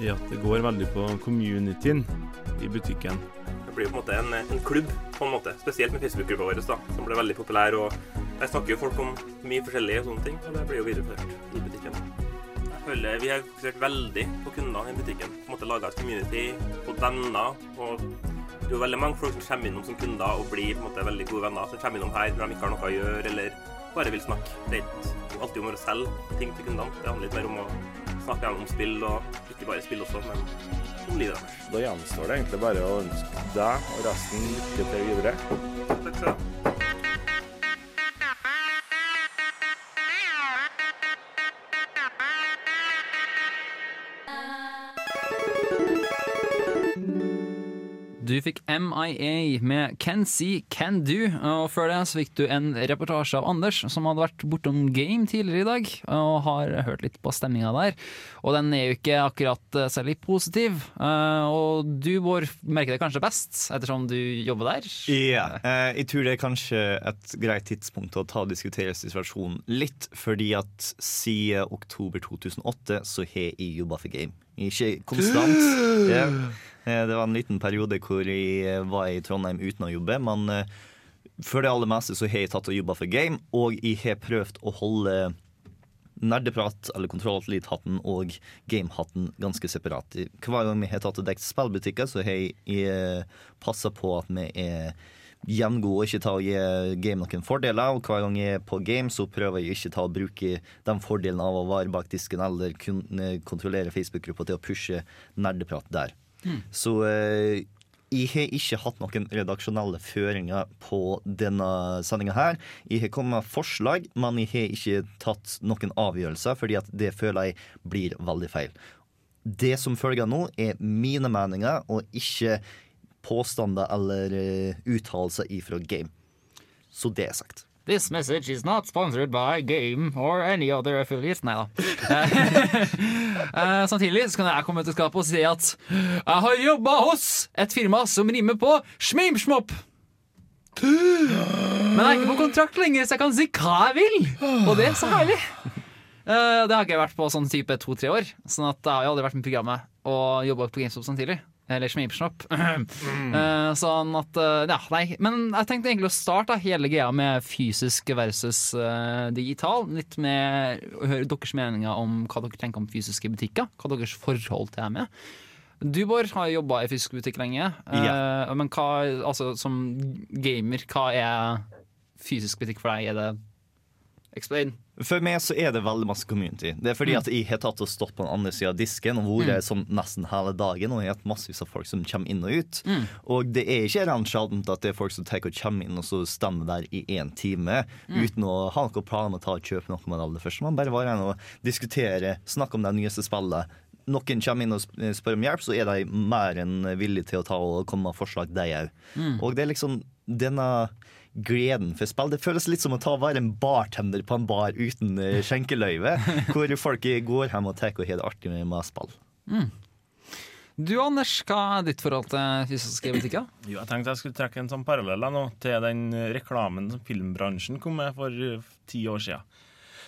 er at det går veldig på communityen i butikken. Det blir på en måte en, en klubb, på en måte. Spesielt med Facebook-gruppa vår, da, som ble veldig populær. og Der snakker jo folk om mye forskjellig og sånne ting, og det blir jo videreført i butikken. Jeg føler vi har fokusert veldig på kundene i butikken. På en måte Laga et community på venner. og Det er jo veldig mange folk som kommer innom som kunder og blir på en måte veldig gode venner. Som kommer innom her når de ikke har noe å gjøre, eller bare vil snakke. Det er ikke alltid om å selge ting til kundene. Det handler litt mer om å snakke gjennom spill, og ikke bare spill også, men om livet deres. Da gjenstår det egentlig bare å ønske deg og resten lykke til videre. Takk skal du ha. Du fikk MIA med Can See, Can Do. Og før det så fikk du en reportasje av Anders, som hadde vært bortom Game tidligere i dag, og har hørt litt på stemninga der. Og den er jo ikke akkurat eh, særlig positiv. Eh, Og du, Bård, merker det kanskje best, ettersom du jobber der? Ja, yeah. jeg tror det er kanskje et greit tidspunkt å ta og diskutere situasjonen litt, fordi at siden oktober 2008 så har jeg jobba for Game. Ikke konstant. *gasps* Ja. Eh, Det var en liten periode hvor jeg eh, var i Trondheim uten å jobbe, men eh, for det aller meste så har jeg tatt og jobba for Game, og jeg har prøvd å holde nerdeprat, eller kontroll-elite-hatten og game-hatten ganske separat. Hver gang vi har tatt og dekket spillbutikker, så har jeg passa på at vi er jevngode og ikke ta og gi game noen fordeler. Og hver gang jeg er på game, så prøver jeg ikke ta og bruke de fordelene av å være bak disken eller kunne kontrollere Facebook-gruppa til å pushe nerdeprat der. Så eh, jeg har ikke hatt noen redaksjonelle føringer på denne sendinga her. Jeg har kommet med forslag, men jeg har ikke tatt noen avgjørelser, fordi at det føler jeg blir veldig feil. Det som følger nå, er mine meninger, og ikke påstander eller uh, uttalelser ifra Game. Så det er sagt. This message is not sponsored by Game or any other affiliates. Nei da. *laughs* Eh, Samtidig så kan jeg komme til skapet og si at jeg har jobba hos et firma som rimer på Schmimschmopp. Men jeg er ikke på kontrakt lenger, så jeg kan si hva jeg vil. Og det er så herlig. Eh, det har ikke jeg vært på sånn type to-tre år, Sånn at jeg har jo aldri vært med programmet og jobba på GameStop samtidig. Eller Schmimschmopp. *clears throat* Eh, sånn at eh, Ja, nei. Men jeg tenkte egentlig å starte hele greia med fysisk versus eh, digital. Litt med å høre deres meninger om hva dere tenker om fysiske butikker. Hva deres forhold til det er. Du, Bård, har jobba i fysisk butikk lenge. Ja Men hva, altså, som gamer, hva er fysisk butikk for deg? Er det Explain. For meg så er det veldig masse community. Det er fordi Mm. at jeg har tatt og stått på den andre sida av disken og vært sånn nesten hele dagen. Og jeg har hatt massevis av folk som kommer inn og ut. Mm. Og det er ikke sjeldent at det er folk som tar og kommer inn og så stemmer der i én time Mm. uten å ha noen planer om å ta og kjøpe noe med det aller første. Man bare var her og diskutere, snakke om det nyeste spillet. Noen kommer inn og spør om hjelp, så er de mer enn villige til å ta og komme med forslag, de òg. Mm. Og det er liksom denne gleden for spill. Det føles litt som å ta være en bartender på en bar uten eh, skjenkeløyve, *laughs* hvor folk går hjem og tar og har det artig med, med spill. Du, Anders, hva er ditt forhold til fysiske butikker? Jo, jeg tenkte jeg skulle trekke en sånn parallell til den reklamen som filmbransjen kom med for eh, ti år siden.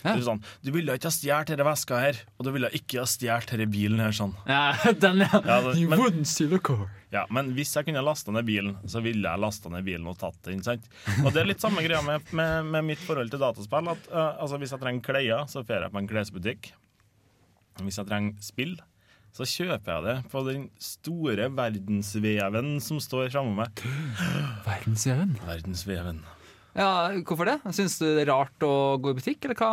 Er sånn, Du ville ikke ha stjålet denne veska her, og du ville ikke ha stjålet denne bilen her. sånn. Ja, *laughs* den, ja. Ja, det- You men- wouldn't steal a car. Ja, Men hvis jeg kunne lasta ned bilen, så ville jeg lasta ned bilen og tatt den. sant? Og det er litt samme greia med, med, med mitt forhold til dataspill. at uh, altså Hvis jeg trenger klær, så drar jeg på en klesbutikk. Hvis jeg trenger spill, så kjøper jeg det på den store verdensveven som står framme meg. Verdensveven? Verdensveven. Ja, Hvorfor det? Syns du det er rart å gå i butikk, eller hva,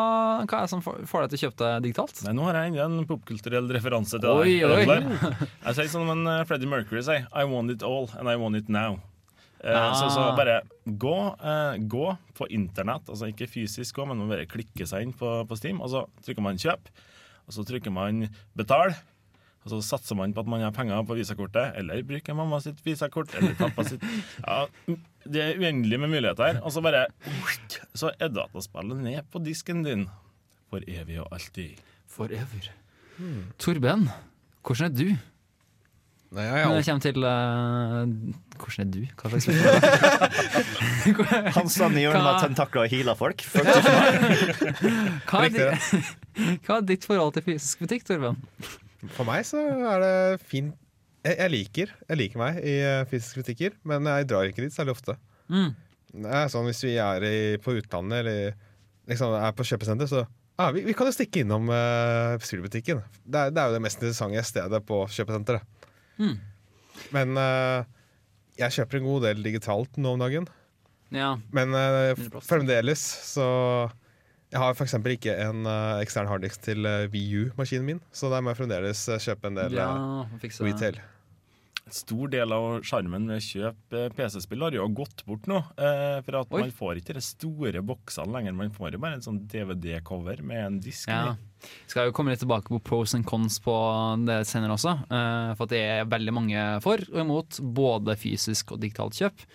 hva er det som får deg til å kjøpe det digitalt? Nei, Nå har jeg enda en popkulturell referanse til Oi, deg. Oi, oi. Jeg sier som en Freddie Mercury sier I want it all, and I want it now. Eh, Ah. Så, så bare gå, eh, gå på internett, altså ikke fysisk gå, men man bare klikke seg inn på, på Steam, og så trykker man kjøp, og så trykker man betal, og så satser man på at man har penger på visakortet, eller bruker mamma sitt visakort, eller pappa sitt *laughs* ja, Det er uendelig med muligheter. Og så bare Så er dataspillet ned på disken din for evig og alltid. Forever. Torben, hvordan er du? Nei, jeg, Når det kommer til uh, Hvordan er du? Hva slags *laughs* Han sa hjørnet med tentakler og healer folk. *laughs* Hva er, Riktig, hva er ditt forhold til fysisk butikk, Torben? For meg så er det fint jeg, jeg liker Jeg liker meg i eh, fysiske butikker, men jeg drar ikke dit særlig ofte. Mm. Det er sånn Hvis vi er i, på utlandet eller liksom er på kjøpesenter, så ja, vi, vi kan jo stikke innom uh, spillbutikken. Det er, det er jo det mest interessante stedet på kjøpesenteret. Mm. Men uh, jeg kjøper en god del digitalt nå om dagen. Ja. Men uh, fremdeles så Jeg har f.eks. ikke en uh, ekstern harddisk til uh, VU-maskinen min, så der må jeg fremdeles eh, kjøpe en del Ja, eh, retail. En stor del av sjarmen med å kjøpe PC-spill har jo gått bort nå. Eh, for at Oi. man får ikke de store boksene lenger. Man får jo bare en sånn DVD-cover med en disk Ja. Skal jo komme litt tilbake på pros and cons på det senere også. eh, for at det er veldig mange for og imot både fysisk og digitalt kjøp.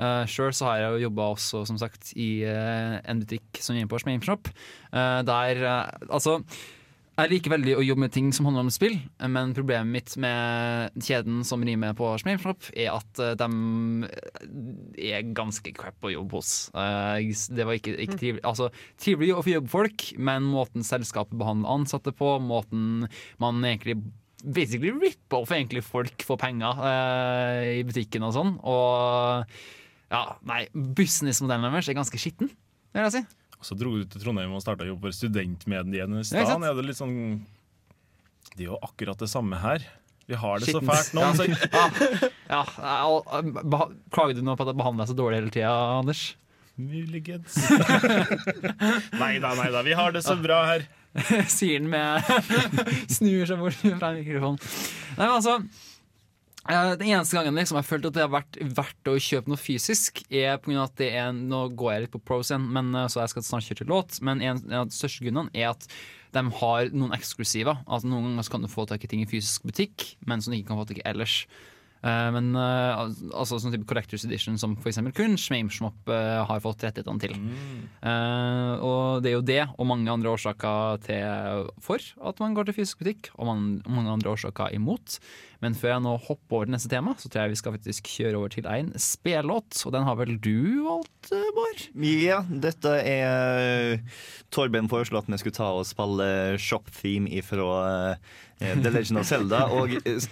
Uh, Sjøl så har jeg jo jobba også, som sagt, i uh, en butikk som gir på Gameshop. Uh, der eh, Altså, jeg liker veldig å jobbe med ting som handler om spill, eh, men problemet mitt med kjeden som rimer på Gameshop, er at de er ganske crap å jobbe hos. Eh, det var ikke, ikke trivelig. Altså, trivelig å få jobbe folk, men måten selskapet behandler ansatte på, måten man egentlig basically ripper off folk for penger eh, i butikken og sånn. Og ja, nei, businessmodellen deres er ganske skitten, vil jeg si. Og så dro du til Trondheim og starta jobb for studentmediene i Ja, stedet. sant? er det litt sånn Det er jo akkurat det samme her. Vi har det så fælt nå. Ja. Så, *laughs* Ja, beha- Klager du nå på at jeg behandler deg så dårlig hele tida, Anders? Muligens. *laughs* nei da, nei da. Vi har det så bra her. *laughs* Sier han med Snur seg bort fra mikrofonen. Nei, men altså Den eneste gangen liksom, jeg har følt at det har vært verdt å kjøpe noe fysisk, er på grunn av at det er Nå går jeg litt på pros igjen, men, eh, så jeg skal snart kjøre til låt. Men en, en av de største grunnene er at de har noen eksklusiver. Altså Noen ganger kan du få tak i ting i fysisk butikk, men som du ikke kan få tak i ellers. Eh, men eh, altså sånn type Collectors Edition som eksempel kun Shmameshmop uh, har fått rettighetene til. Eh, og det er jo det, og mange andre årsaker til for at man går til fysisk butikk, og man, mange andre årsaker imot. Men før jeg nå hopper over til neste tema, så tror jeg vi skal faktisk kjøre over til en spellåt. Og den har vel du valgt, eh, Bård? Ja, dette er Torben foreslo at vi skulle ta og spille Shop Theme ifra eh, The Legend of Zelda. Og eh,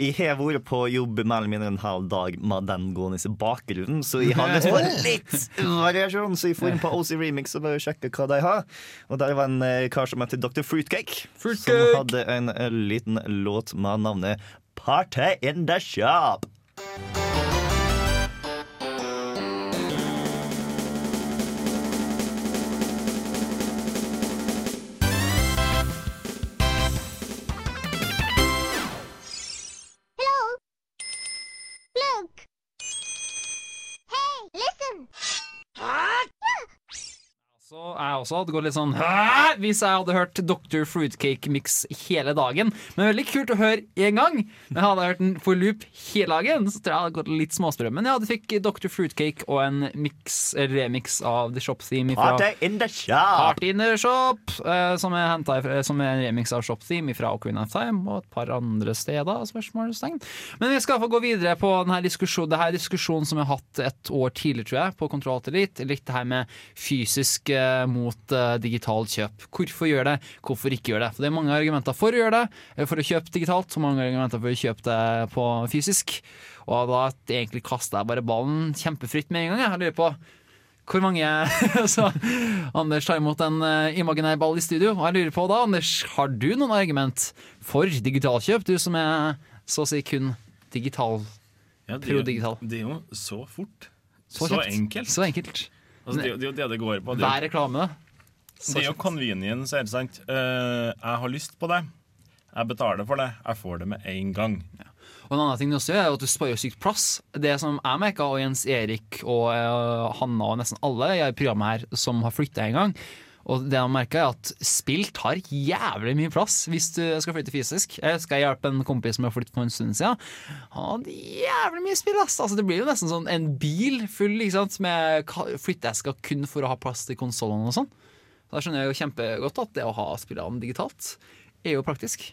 jeg har vært på jobb mer eller mindre en halv dag med den gående i bakgrunnen, så jeg har lyst på litt variasjon, så jeg får inn på OC Remix og bare sjekke hva de har. Og der var en eh, kar som heter Dr. Fruitcake, Fruitcake! som hadde en eh, liten låt med navnet Party in the Shop. Også hadde gått litt sånn Hæ? Hvis jeg hadde hørt Dr. Fruitcake Mix hele dagen. Men veldig kult å høre én gang. Men hadde jeg hørt den for loop hele dagen, så tror jeg hadde gått litt småstrøm. Men ja, du fikk Dr. Fruitcake og en mix, remix av The Shop Theme fra Party in the Shop. Party in the Shop, eh, som, er hentet, som er en remix av Shop Theme fra Ocarina of Time og et par andre steder. spørsmålstegn. Men vi skal få gå videre på denne diskusjonen, denne diskusjonen som vi har hatt et år tidligere, tror jeg, på Kontroll Elite. Litt det her med fysisk eh, mot mot uh, digitalt kjøp. Hvorfor gjør det, hvorfor ikke gjør det? For Det er mange argumenter for å gjøre det, eh, for å kjøpe digitalt, og mange argumenter for å kjøpe det på fysisk. Og da egentlig kaster jeg bare ballen kjempefritt med en gang. Jeg, lurer på hvor mange *laughs* Så Anders tar imot en uh, imaginær ball i studio. Og jeg lurer på da, Anders, har du noen argument for digitalkjøp? Du som er så å si kun digital. Ja, det, er jo, Pro-digital. det er jo så fort. Så Så, enkelt. Så enkelt. Altså, det, er jo- det det det går på. Det er Hver jo- reklame. Det er jo convenience, er det sant? Uh, jeg har lyst på det. Jeg betaler for det. Jeg får det med en gang. Og en annen ting du også er at du sparer sykt plass. Det som jeg merka, og Jens Erik og uh, Hanna og nesten alle i programmet her som har flytta en gang, og det jeg merka er at spill tar jævlig mye plass hvis du skal flytte fysisk. Jeg skal hjelpe en kompis som har flyttet for en stund siden. Han hadde jævlig mye spill, ass. Altså, det blir jo nesten sånn en bil full ikke sant, med flytteesker kun for å ha plass til konsollene og sånn. Så Da skjønner jeg jo kjempegodt at det å ha spillene digitalt er jo praktisk.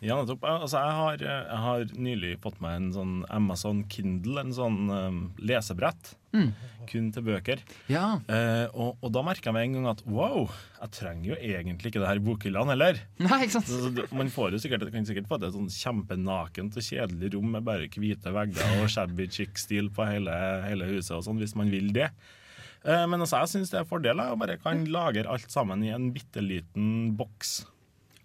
Ja, nettopp. Altså, jeg, har, jeg har nylig fått meg en sånn Amazon Kindle, en sånn um, lesebrett. Mm. Kun til bøker. Ja. Eh, og, og da merka jeg med en gang at wow, jeg trenger jo egentlig ikke det her bokhyllene heller. Nei, ikke sant? Så, så, man får jo sikkert, kan sikkert få et sånn kjempenakent og kjedelig rom med bare hvite vegger og shabby chic-stil på hele, hele huset og sånn, hvis man vil det. Eh, men altså, jeg syns det er fordeler å bare kan lagre alt sammen i en bitte liten boks.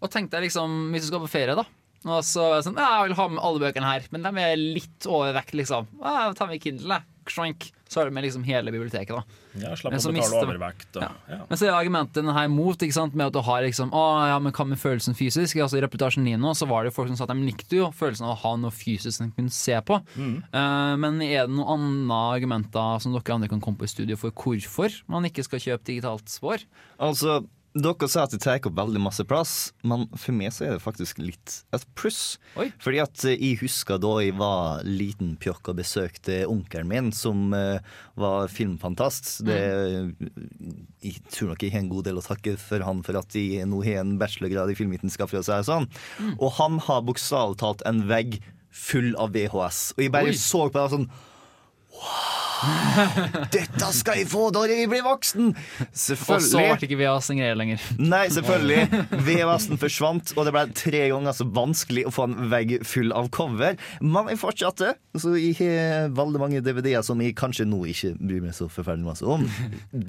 Og tenk deg liksom, hvis du skal på ferie, da. Og så er det sånn, jeg vil ha med alle bøkene her, men de er litt overvekt, liksom. Ja, tar med Kindle, jeg. Så er det med liksom hele biblioteket, da. Ja, slapp Men å så betale mister- overvekt. Og, Ja. ja. Men så er argumentet her mot ikke sant, med at du har liksom Å ja, men hva med følelsen fysisk? Altså I reportasjen din nå så var det jo folk som sa at de likte jo følelsen av å ha noe fysisk de kunne se på. Mm. Uh, men er det noen andre argumenter som dere andre kan komme på i studio for hvorfor man ikke skal kjøpe digitalt spor? Altså, dere sa at det tar opp veldig masse plass, men for meg så er det faktisk litt et pluss. Fordi at eh, jeg husker da jeg var liten pjokk og besøkte onkelen min, som uh, var filmfantast. Det, Jeg tror nok jeg har en god del å takke for han for at jeg nå har en bachelorgrad i filmvitenskap, Og, sånn. mm. sånn. Og han har bokstavelig talt en vegg full av VHS. Og jeg bare Oi. så på det og sånn dette skal jeg få når jeg blir voksen! Og så ble ikke VHS en greie lenger. Nei, selvfølgelig. VHS-en forsvant, og det ble tre ganger så vanskelig å få en vegg full av cover. Men jeg fortsatte, så jeg har veldig mange DVD-er som jeg kanskje nå ikke bryr meg så forferdelig masse om.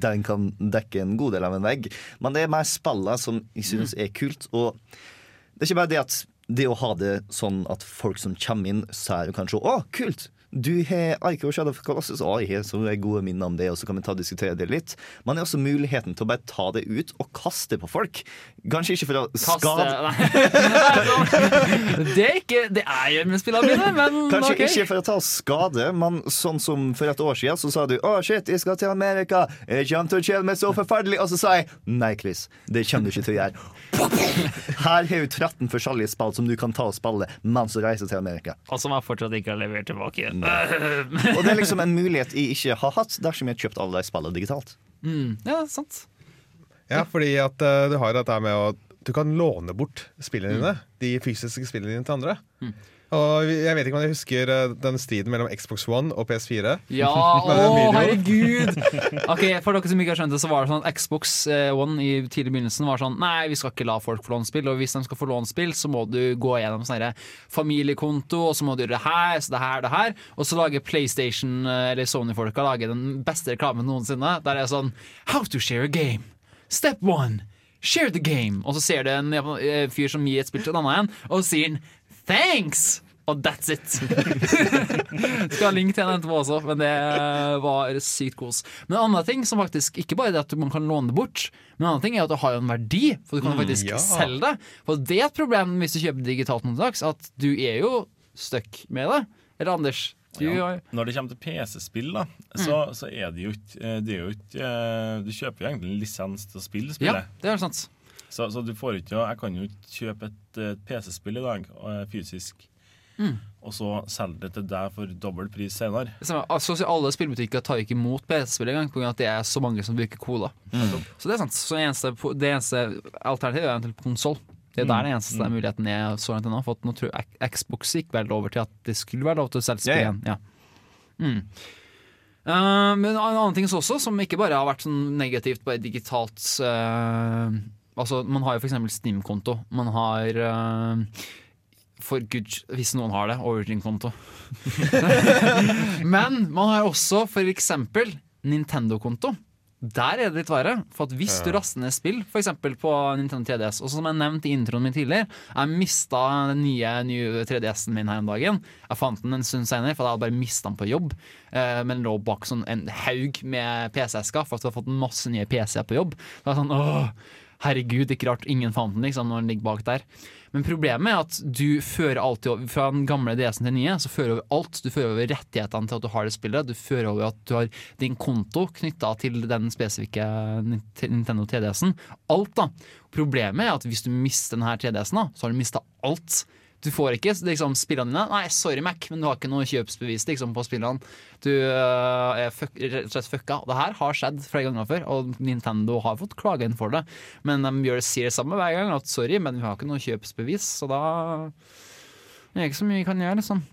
Den kan dekke en god del av en vegg. Men det er mer spillene som jeg synes er kult. Og det er ikke bare det at det å ha det sånn at folk som kommer inn, ser og kan se Å, kult! Du har Ico Shadow of Colossus, og jeg har så gode minner om det, og så kan vi ta og diskutere det litt. Man har også muligheten til å bare ta det ut og kaste på folk. Kanskje ikke for å Kaste skade Nei. *laughs* Det er ikke Det er jo med spillene mine, men *laughs* Kanskje okay. ikke for å ta og skade, men sånn som for et år siden så sa du 'Å, shit, jeg skal til Amerika. Jeg kommer til å kjede meg så forferdelig.' Og så sa jeg 'Nei, Chris, det kommer du ikke til å gjøre'. Her har du 13 forskjellige spill som du kan ta og spille mens du reiser til Amerika. Og som jeg fortsatt ikke har levert tilbake igjen. Og det er liksom en mulighet jeg ikke har hatt dersom jeg har kjøpt alle de spillene digitalt. Mm, ja, sant. Ja, fordi at uh, du har dette med å Du kan låne bort spillene dine, de fysiske spillene dine, til andre. Og jeg vet ikke om jeg husker eh, den striden mellom Xbox One og PS4. Ja, *laughs* å herregud! *laughs* Ok, For dere som ikke har skjønt det, så var det sånn at Xbox eh, One i tidlig begynnelsen var sånn Nei, vi skal ikke la folk få låne spill, og hvis de skal få låne spill, så må du gå gjennom sånn familiekonto, og så må du gjøre det her, så det her, det her. Og så lager PlayStation eh, eller Sony-folka lager den beste reklamen noensinne. Der er sånn How to share a game. Step one. Share the game. Og så ser du en fyr som gir et spill til en annen, og sier Thanks! Og that's it. *laughs* Skal ha link til den etterpå også, men det var sykt kos. Men en annen ting som faktisk ikke bare er det at man kan låne det bort, men en annen ting er at det har jo en verdi, for du kan faktisk Mm, faktisk ja. selge det. For det er et problem hvis du kjøper digitalt noen dags, at du er jo stuck med det. Eller Anders? Ja. Når det kommer til PC-spill, da, så, så er det jo ikke eh, det er jo ikke, eh, Du kjøper jo egentlig en lisens til å spille Ja, det er sant. Så, så du får ikke Jeg kan jo ikke kjøpe et, et PC-spill i dag, eh, fysisk, Mm. og så selge det til deg for dobbel pris senere. Det. Altså, alle spillbutikker tar ikke imot PC-spill engang, pga. at det er så mange som bruker cola. Mm. Så det er sant. Så eneste, det eneste alternativet er eventuelt konsoll. Det er der den eneste Mm. muligheten er så langt ennå. For at nå tror jeg Xbox gikk vel over til at det skulle være lov til å selge spill igjen. Yeah. Ja. Mm. Uh, men en annen ting også, som ikke bare har vært sånn negativt bare digitalt eh, Altså, Man har jo f.eks. Steam-konto. Man har uh, For gud, hvis noen har det, Origin-konto. *laughs* Men man har også f.eks. Nintendo-konto. Der er det litt verre. For at hvis du raster ned spill, f.eks. på Nintendo 3DS Og som jeg nevnte i introen min tidligere, jeg mista den nye, nye 3DS-en min her om dagen. Jeg fant den en stund senere, for jeg hadde bare mista den på jobb. Eh, men lå bak sånn en haug med PC-esker, for at jeg hadde fått masse nye PC-er på jobb. Det var sånn, åh, Herregud, ikke rart ingen fant den liksom, når den ligger bak der. Men problemet er at du fører alltid over Fra den gamle DS-en til den nye, så fører over alt. Du fører over rettighetene til at du har det spillet. Du fører over at du har din konto knytta til den spesifikke Nintendo 3DS-en. Alt, da. Problemet er at hvis du mister denne 3DS-en, så har du mista alt. Du får ikke liksom, spillene dine. Nei, sorry, Mac, men du har ikke noe kjøpsbevis liksom, på spillene. Du øh, er fuck, rett og slett fucka. Det her har skjedd flere ganger før, og Nintendo har fått klage inn for det. Men de gjør det, sier det samme hver gang, at sorry, men vi har ikke noe kjøpsbevis, så da det er ikke så mye vi kan gjøre, liksom.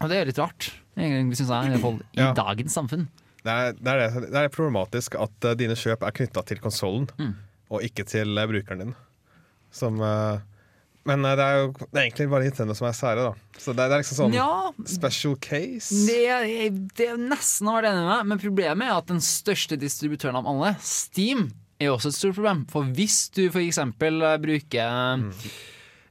Og det er litt rart, egentlig, syns jeg, i, fall i Ja. dagens samfunn. Det er, det, er det, det er problematisk at eh, dine kjøp er knytta til konsollen, Mm. og ikke til eh, brukeren din. Som eh, Men eh, det er jo det er egentlig bare Nintendo som er sære, da. Så det, det er liksom sånn Ja. special case. Det det er nesten å være enig med, men problemet er at den største distributøren av alle, Steam, er også et stort problem. For hvis du eksempel mm. bruker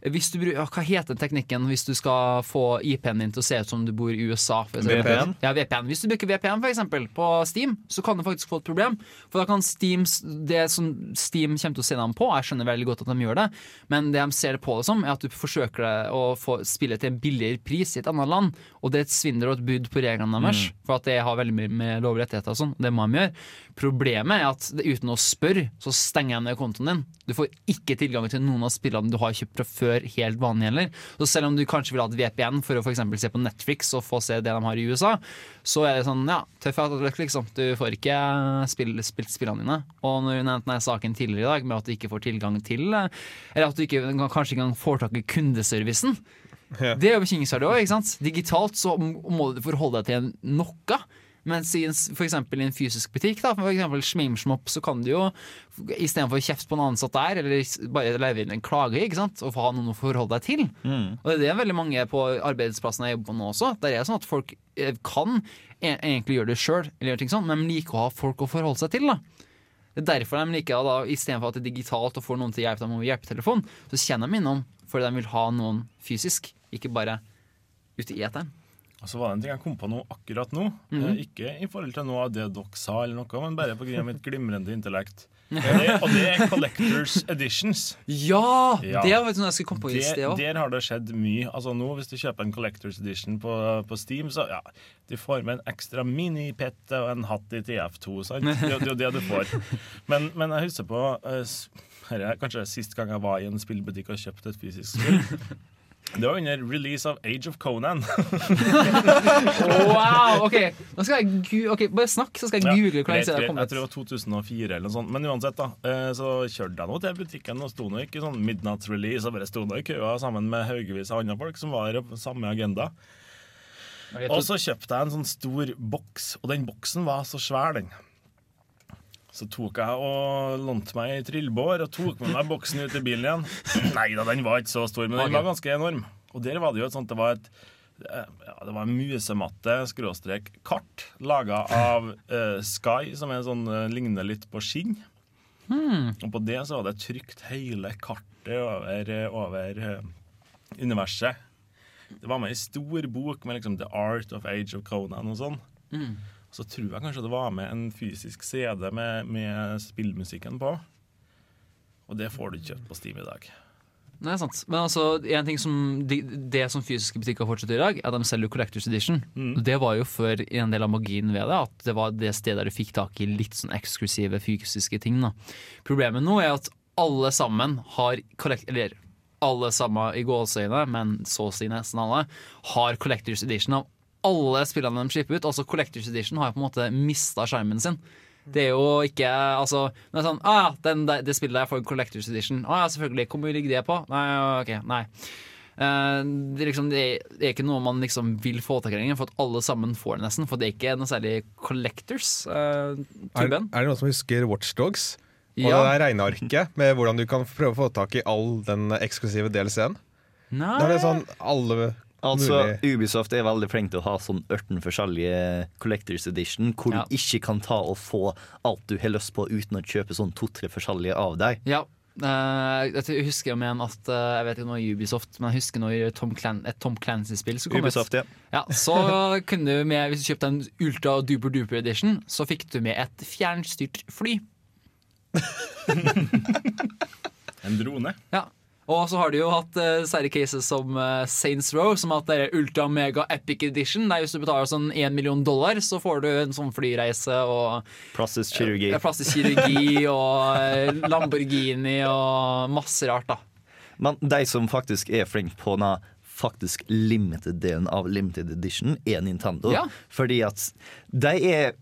hvis du, ja, hva heter teknikken hvis du skal få IP-en din til å se ut som du bor i USA? VPN? Ja, VPN. Hvis du bruker VPN for eksempel, på Steam, så kan du faktisk få et problem. For da kan Steam, det som Steam kommer til å se dem på, jeg skjønner veldig godt at de gjør det, men det de ser det på det som, er at du forsøker å få spille til en billigere pris i et annet land. Og det er et svindel og et brudd på reglene deres, Mm. for at det har veldig mye med lov rettigheter og sånn. Det må de gjøre. Problemet er at uten å spørre, så stenger jeg ned kontoen din. Du får ikke tilgang til noen av spillene du har kjøpt fra før, helt vanlig heller. Så selv om du kanskje vil ha et VPN for å for eksempel se på Netflix og få se det de har i USA, så er det sånn, ja, tøff avtale, liksom. Du får ikke spill, spilt spillene dine. Og når du nevnte saken tidligere i dag med at du ikke får tilgang til eh, Eller at du ikke, kanskje ikke engang får tak i kundeservicen. Det er jo bekymringsverdig òg, ikke sant? Digitalt så må du forholde deg til noe. Mens i en, for i en fysisk butikk, da, for eksempel Schmimschmopp, så kan du jo istedenfor kjeft på en ansatt der, eller bare levere inn en klage, ikke sant, og få ha noen å forholde deg til. Og det er veldig mange på arbeidsplassen jeg jobber på nå også. Der er det sånn at folk eh, kan e egentlig gjøre det sjøl, sånn, men de liker å ha folk å forholde seg til. da. Det er derfor de liker da, istedenfor at det er digitalt og får noen til å hjelpe dem over hjelpetelefon, så kjenner de innom fordi de vil ha noen fysisk, ikke bare ute i eteren. Og så var det en ting jeg kom på nå akkurat nå. Mm -hmm. Ikke i forhold til noe av det dere sa, eller noe, men bare pga. mitt glimrende intellekt. *laughs* Det, og det er Collectors Editions. Ja! Det var noe jeg skulle komme på i sted òg. Der har det skjedd mye. Altså nå Hvis du kjøper en Collectors Edition på, på Steam, så ja, du får med en ekstra minipette og en hatt i TF2. Sant? Det, er jo- det er jo det du får. *laughs* Men, men jeg husker på uh, her er kanskje sist gang jeg var i en spillbutikk og kjøpte et fysisk spill. Det var under release av Age of Conan. *laughs* Wow! Ok, nå skal jeg okay, Bare snakk, så skal jeg google lenge det. Jeg tror det var 2004 eller noe sånt. Men uansett, da. eh, Så kjørte jeg nå til butikken og sto nå ikke sånn midnatt release og bare sto nå i køa sammen med haugevis av andre folk som var på samme agenda. Og så kjøpte jeg en sånn stor boks, og den boksen var så svær, den. Så tok jeg og lånte meg ei trillebår og tok med meg boksen ut i bilen igjen. *clears throat* Nei da, den var ikke så stor, men den var ganske enorm. Og der var det jo et sånt Det var et eh, ja, det var en musematte skråstrek kart laga av uh, Sky, som er sånn, uh, ligner litt på skinn. Hmm. Og på det så var det trykt hele kartet over, over uh, universet. Det var med ei stor bok med liksom The Art of Age of Conan og sånn. Mm. Så tror jeg kanskje det var med en fysisk CD med, med spillmusikken på. Og det får du ikke kjøpt på Steam i dag. Nei, sant. Men altså, en ting som de, det som fysiske butikker fortsetter i dag, er at de selger Collectors Edition. Mm. Det var jo før en del av magien ved det, at det var det stedet der du fikk tak i litt sånn eksklusive fysiske ting. Da. Problemet nå er at alle sammen har collect, eller alle sammen i gåseøyne, men så å si nesten alle, har Collectors Edition av alle spillene de slipper ut. Altså Collectors Edition har jo på en måte mista skjermen sin. Det er jo ikke altså, det er sånn, ah, den det, Det spillet der får Collectors Edition. Å ja, selvfølgelig. Hvor mye ligger det på? Nei, ok, nei. Uh, det, liksom, det, er, det er ikke noe man liksom vil få tak i lenger, for at alle sammen får det nesten. For det er ikke noe særlig collectors. Uh, Er, er det noen som husker Watchdogs? Og Ja. det der regnearket med hvordan du kan prøve å få tak i all den eksklusive DLC-en? Nei. Da er det sånn alle Altså, Mulig. Ubisoft er veldig flink til å ha sånn 18 forskjellige Collectors Edition, hvor Ja. du ikke kan ta og få alt du har lyst på uten å kjøpe sånn to-tre forskjellige av deg. Ja. Uh, jeg husker om igjen at uh, Jeg vet ikke noe Ubisoft, men jeg husker når Tom Clan et Tom Clancy-spill som kom ut. Ja. Ja, så *laughs* kunne du med, Hvis du kjøpte en Ultra Duper Duper Edition, så fikk du med et fjernstyrt fly. *laughs* En drone. Ja. Og så har de jo hatt uh, sære cases som uh, Saints Row, som at det er Ultra Mega Epic Edition. Der hvis du betaler sånn 1 million dollar, så får du en sånn flyreise og Plastisk kirurgi. Uh, plastisk kirurgi *laughs* og eh, Lamborghini og masse rart, da. Men de som faktisk er flinke på den faktisk limited-delen av limited edition, er Nintendo. Ja. Fordi at de er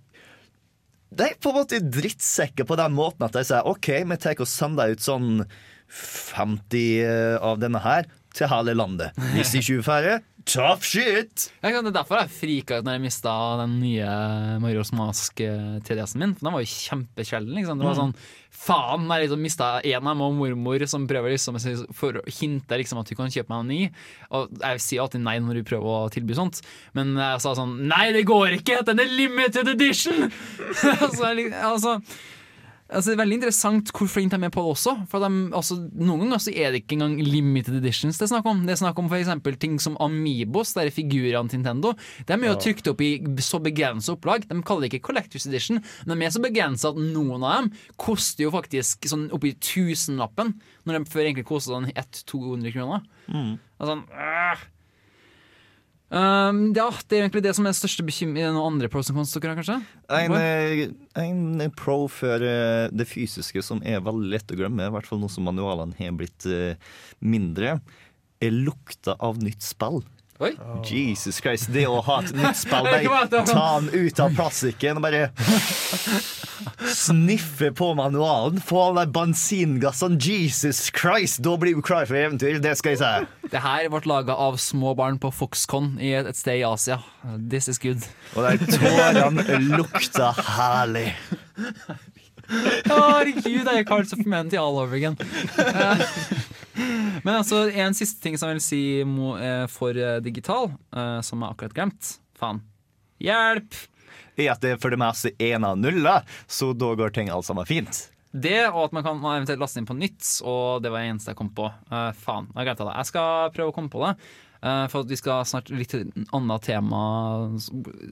De er på en måte drittsekker på den måten at de sier OK, vi tar og sender ut sånn 50 av denne her til hele landet. Hvis ikke hun er tough shit! Ja, Det er derfor jeg frika ut når jeg mista den nye Marios Mask eh, 3DS-en min. For Den var jo kjempesjelden. Liksom. Det var Mm. sånn Faen, jeg liksom mista en av dem, og mormor som prøver liksom for å hinte liksom at du kan kjøpe meg en ny. Og jeg sier alltid nei når du prøver å tilby sånt, men jeg sa sånn Nei, det går ikke! Den er limited edition! *laughs* altså, jeg altså Altså, det er veldig interessant hvor flinke de er på det også. For de, altså, Noen ganger så er det ikke engang limited editions det er snakk om. Det er snakk om for eksempel ting som Amiibos, der er figurene til Nintendo. De er jo Ja. trykt opp i så begrensa opplag. De kaller det ikke Collectors Edition, men de er så begrensa at noen av dem koster jo faktisk sånn oppi tusenlappen, når de før egentlig kosta sånn 100-200 kroner. Mm. Altså, øh. Um, ja, det er egentlig det som er største bekymring. Noen andre pros and cons dere har, kanskje? En, eh, en pro for eh, det fysiske som er veldig lett å glemme, i hvert fall nå som manualene har blitt eh, mindre, er lukta av nytt spill. Oi. Jesus Christ, det å ha et nytt *laughs* spill der Ta den ut av plastikken og bare sniffe på manualen. Få alle de bensingassene. Jesus Christ, da blir du klar for eventyr. Det skal jeg si. Det her ble laga av små barn på Foxconn i et, et sted i Asia. This is good. Og de tårene lukta herlig. Herregud, jeg er Cards of Humanity all over again. Eh, *laughs* Men altså, en siste ting som jeg vil si eh, for eh, digital, eh, som jeg akkurat glemt. Faen. Hjelp! Er at det for det meste er av nuller, så da går ting alt sammen fint. Det, og at man kan eventuelt laste inn på nytt, og det var det eneste jeg kom på. Eh, faen, jeg glemte det. Jeg skal prøve å komme på det. eh, for vi skal snart litt til et annet tema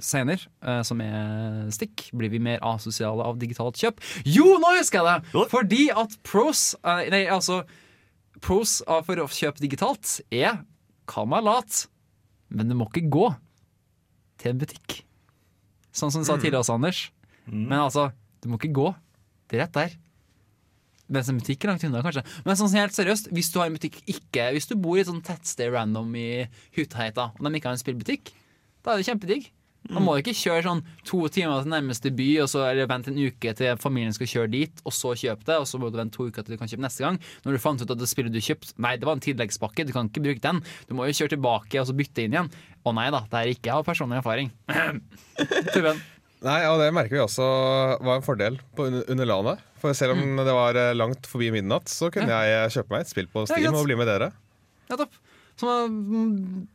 senere, som er stikk. Blir vi mer asosiale av digitalt kjøp? Jo, nå husker jeg det! Fordi at pros Nei, altså Pros av for å kjøpe digitalt er kall meg lat, men det må ikke gå til en butikk. Sånn som du sa tidligere også, Anders. Men altså, du må ikke gå. Det er rett der. Mens en butikk er langt unna, kanskje. Men sånn helt seriøst, hvis du har en butikk ikke Hvis du bor i et sånt tettsted random i Hutheita, og de ikke har en spillbutikk, da er det kjempedigg. Da må ikke kjøre sånn to timer til nærmeste by, og så eller vente en uke til familien skal kjøre dit, og så kjøpe det, og så må du vente to uker til du kan kjøpe neste gang. Når du fant ut at det spillet du kjøpte, nei, det var en tilleggspakke, du kan ikke bruke den. Du må jo kjøre tilbake og så bytte inn igjen. Å nei da, det er ikke av personlig erfaring. *laughs* Tuben. Nei, og det merker vi også var en fordel på under, landet For selv om det var eh, langt forbi midnatt, så kunne jeg kjøpe meg et spill på Steam og bli med dere. Nettopp. Som er mm,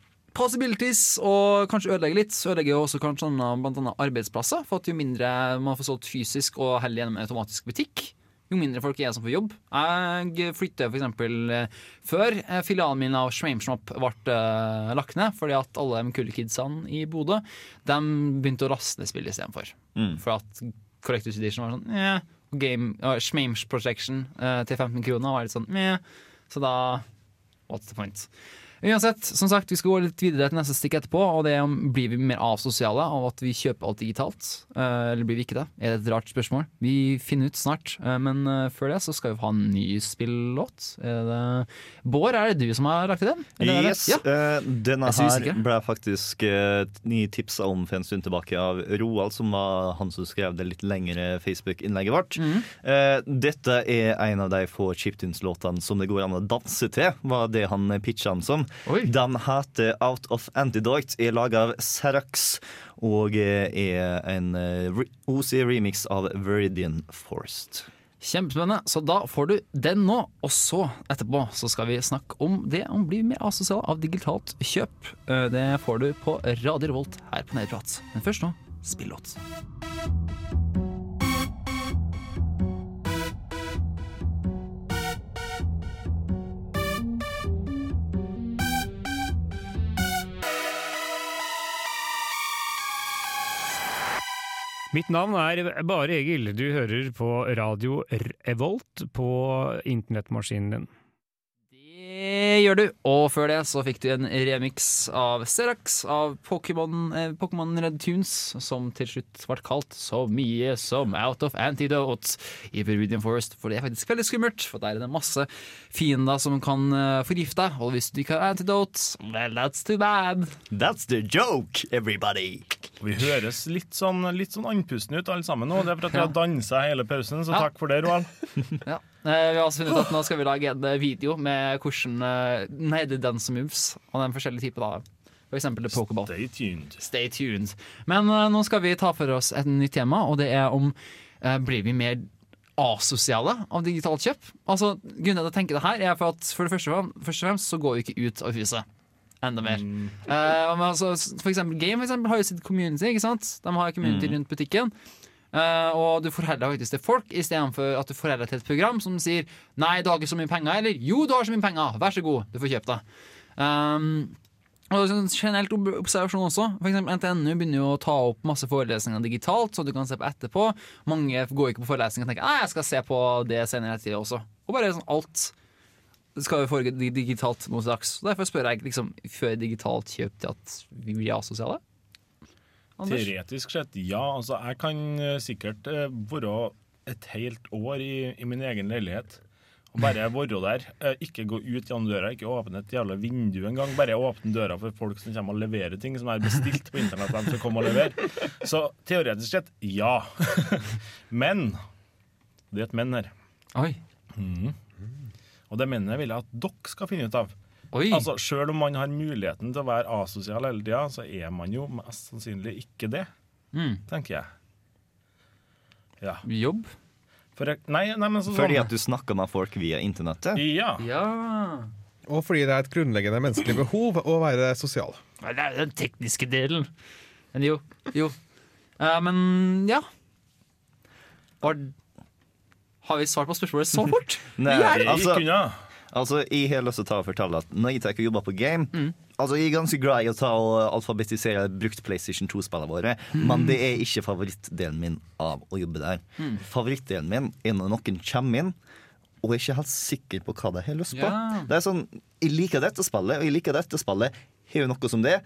possibilities, og kanskje ødelegge litt. Ødelegger jo også kanskje blant annet arbeidsplasser. For at jo mindre man får solgt fysisk og heller gjennom en automatisk butikk, jo mindre folk er som får jobb. Jeg flytter eksempel eh, før eh, filialen min av Shrameshop ble eh, lagt ned, fordi at alle de kule kidsene i Bodø De begynte å spill istedenfor. Mm. For at Collectors Edition var sånn eh, Game, uh, Shmames Projection uh, til 15 kroner var litt sånn eh, Så da What's the point? Uansett, som sagt, vi skal gå litt videre til neste stikk etterpå. Og det er om Blir vi mer asosiale av at vi kjøper alt digitalt? Eh, eller blir vi ikke det? Er det et rart spørsmål? Vi finner ut snart. Eh, men eh, før det så skal vi ha en ny spillåt. Bård, er det du som har lagt til den? Eller er Yes, Ja. Denne er her ble faktisk ni tipsa om for en stund tilbake av Roald, som var han som skrev det litt lengre Facebook-innlegget vårt. Eh, dette er en av de få chiptunes-låtene som det går an å danse til, var det han pitcha den som. Den heter Out of Antidote, er laga av Serax og er en eh, OC-remix av Veridian Forest. Kjempespennende. Så da får du den nå, og så etterpå så skal vi snakke om det å bli mer asosial av digitalt kjøp. Eh, Det får du på Radio Revolt her på Nederprat. Men først nå, spillåt. Mitt navn er Bare Egil. Du hører på radio Revolt på internettmaskinen din. Det gjør du. Og før det så fikk du en remix av Serax av Pokémon eh, Red Tunes, som til slutt ble kalt så mye som Out of Antidote i Peruvian Forest. For det er faktisk veldig skummelt, for der er det masse fiender som kan eh, forgifte deg. Og hvis du ikke har antidote, well, that's too bad. That's the joke, everybody! Vi høres litt sånn, litt sånn andpusten ut alle sammen nå. Det er for at vi har dansa hele pausen, så Ja. takk for det, Roald. Ja. Eh, Vi har også funnet ut at nå skal vi lage en eh, video med hvordan eh, Nei, det er dance moves og den forskjellige typen eksempel det pokeball. Stay tuned. Stay tuned. Men eh, nå skal vi ta for oss et nytt tema, og det er om eh, blir vi mer asosiale av digitalt kjøp? Altså, Grunnen til at jeg tenker det her, er for at for det første, først og fremst så går vi ikke ut av huset. Enda mer. Eh, men altså, for eksempel Game for eksempel, har jo sitt community. ikke sant? De har community Mm. rundt butikken. Eh, og du forholder deg faktisk til folk istedenfor at du forholder deg til et program som sier 'nei, du har ikke så mye penger', eller 'jo, du har så mye penger, vær så god, du får kjøpe det'. Um, og sånn generelt observasjon også. For eksempel NTNU begynner jo å ta opp masse forelesninger digitalt, så du kan se på etterpå. Mange går ikke på forelesninger og tenker «Nei, jeg skal se på det senere i tida også. Og bare sånn alt skal jo foregå digitalt noe slags. Så Derfor spør jeg liksom før digitalt kjøp til at vi blir asosiale. Anders? Teoretisk sett, ja. Altså, jeg kan eh, sikkert eh, være et helt år i, i min egen leilighet. Og bare *laughs* være der. Eh, ikke gå ut gjennom døra, ikke åpne et jævla vindu engang. Bare åpne døra for folk som kommer og leverer ting som er bestilt på internett. De skal komme og levere. Så teoretisk sett, ja. *laughs* Men det er et men her. Oi. Mm. Og det mennet vil jeg at dere skal finne ut av. Oi. Altså, Selv om man har muligheten til å være asosial hele tida, så er man jo mest sannsynlig ikke det, Mm. tenker jeg. Ja. Jobb? For jeg, nei, nei, men så, Fordi sånn- at du snakker med folk via internettet? Ja. Og fordi det er et grunnleggende menneskelig behov å være sosial. Nei, Det er den tekniske delen. Men jo. jo. Uh, men ja. Var, har vi svart på spørsmålet så fort? Nei, Vi er- altså, altså, jeg har lyst til å ta og fortelle at når jeg tar og jobber på game Altså, Jeg er ganske glad i å ta og alfabetisere brukt PlayStation 2-spillene våre, men det er ikke favorittdelen min av å jobbe der. Mm. Favorittdelen min er når noen kommer inn og er ikke helt sikker på hva de har lyst på. Ja. Det er sånn, Jeg liker dette spillet, og jeg liker dette spillet. Har jo noe som det.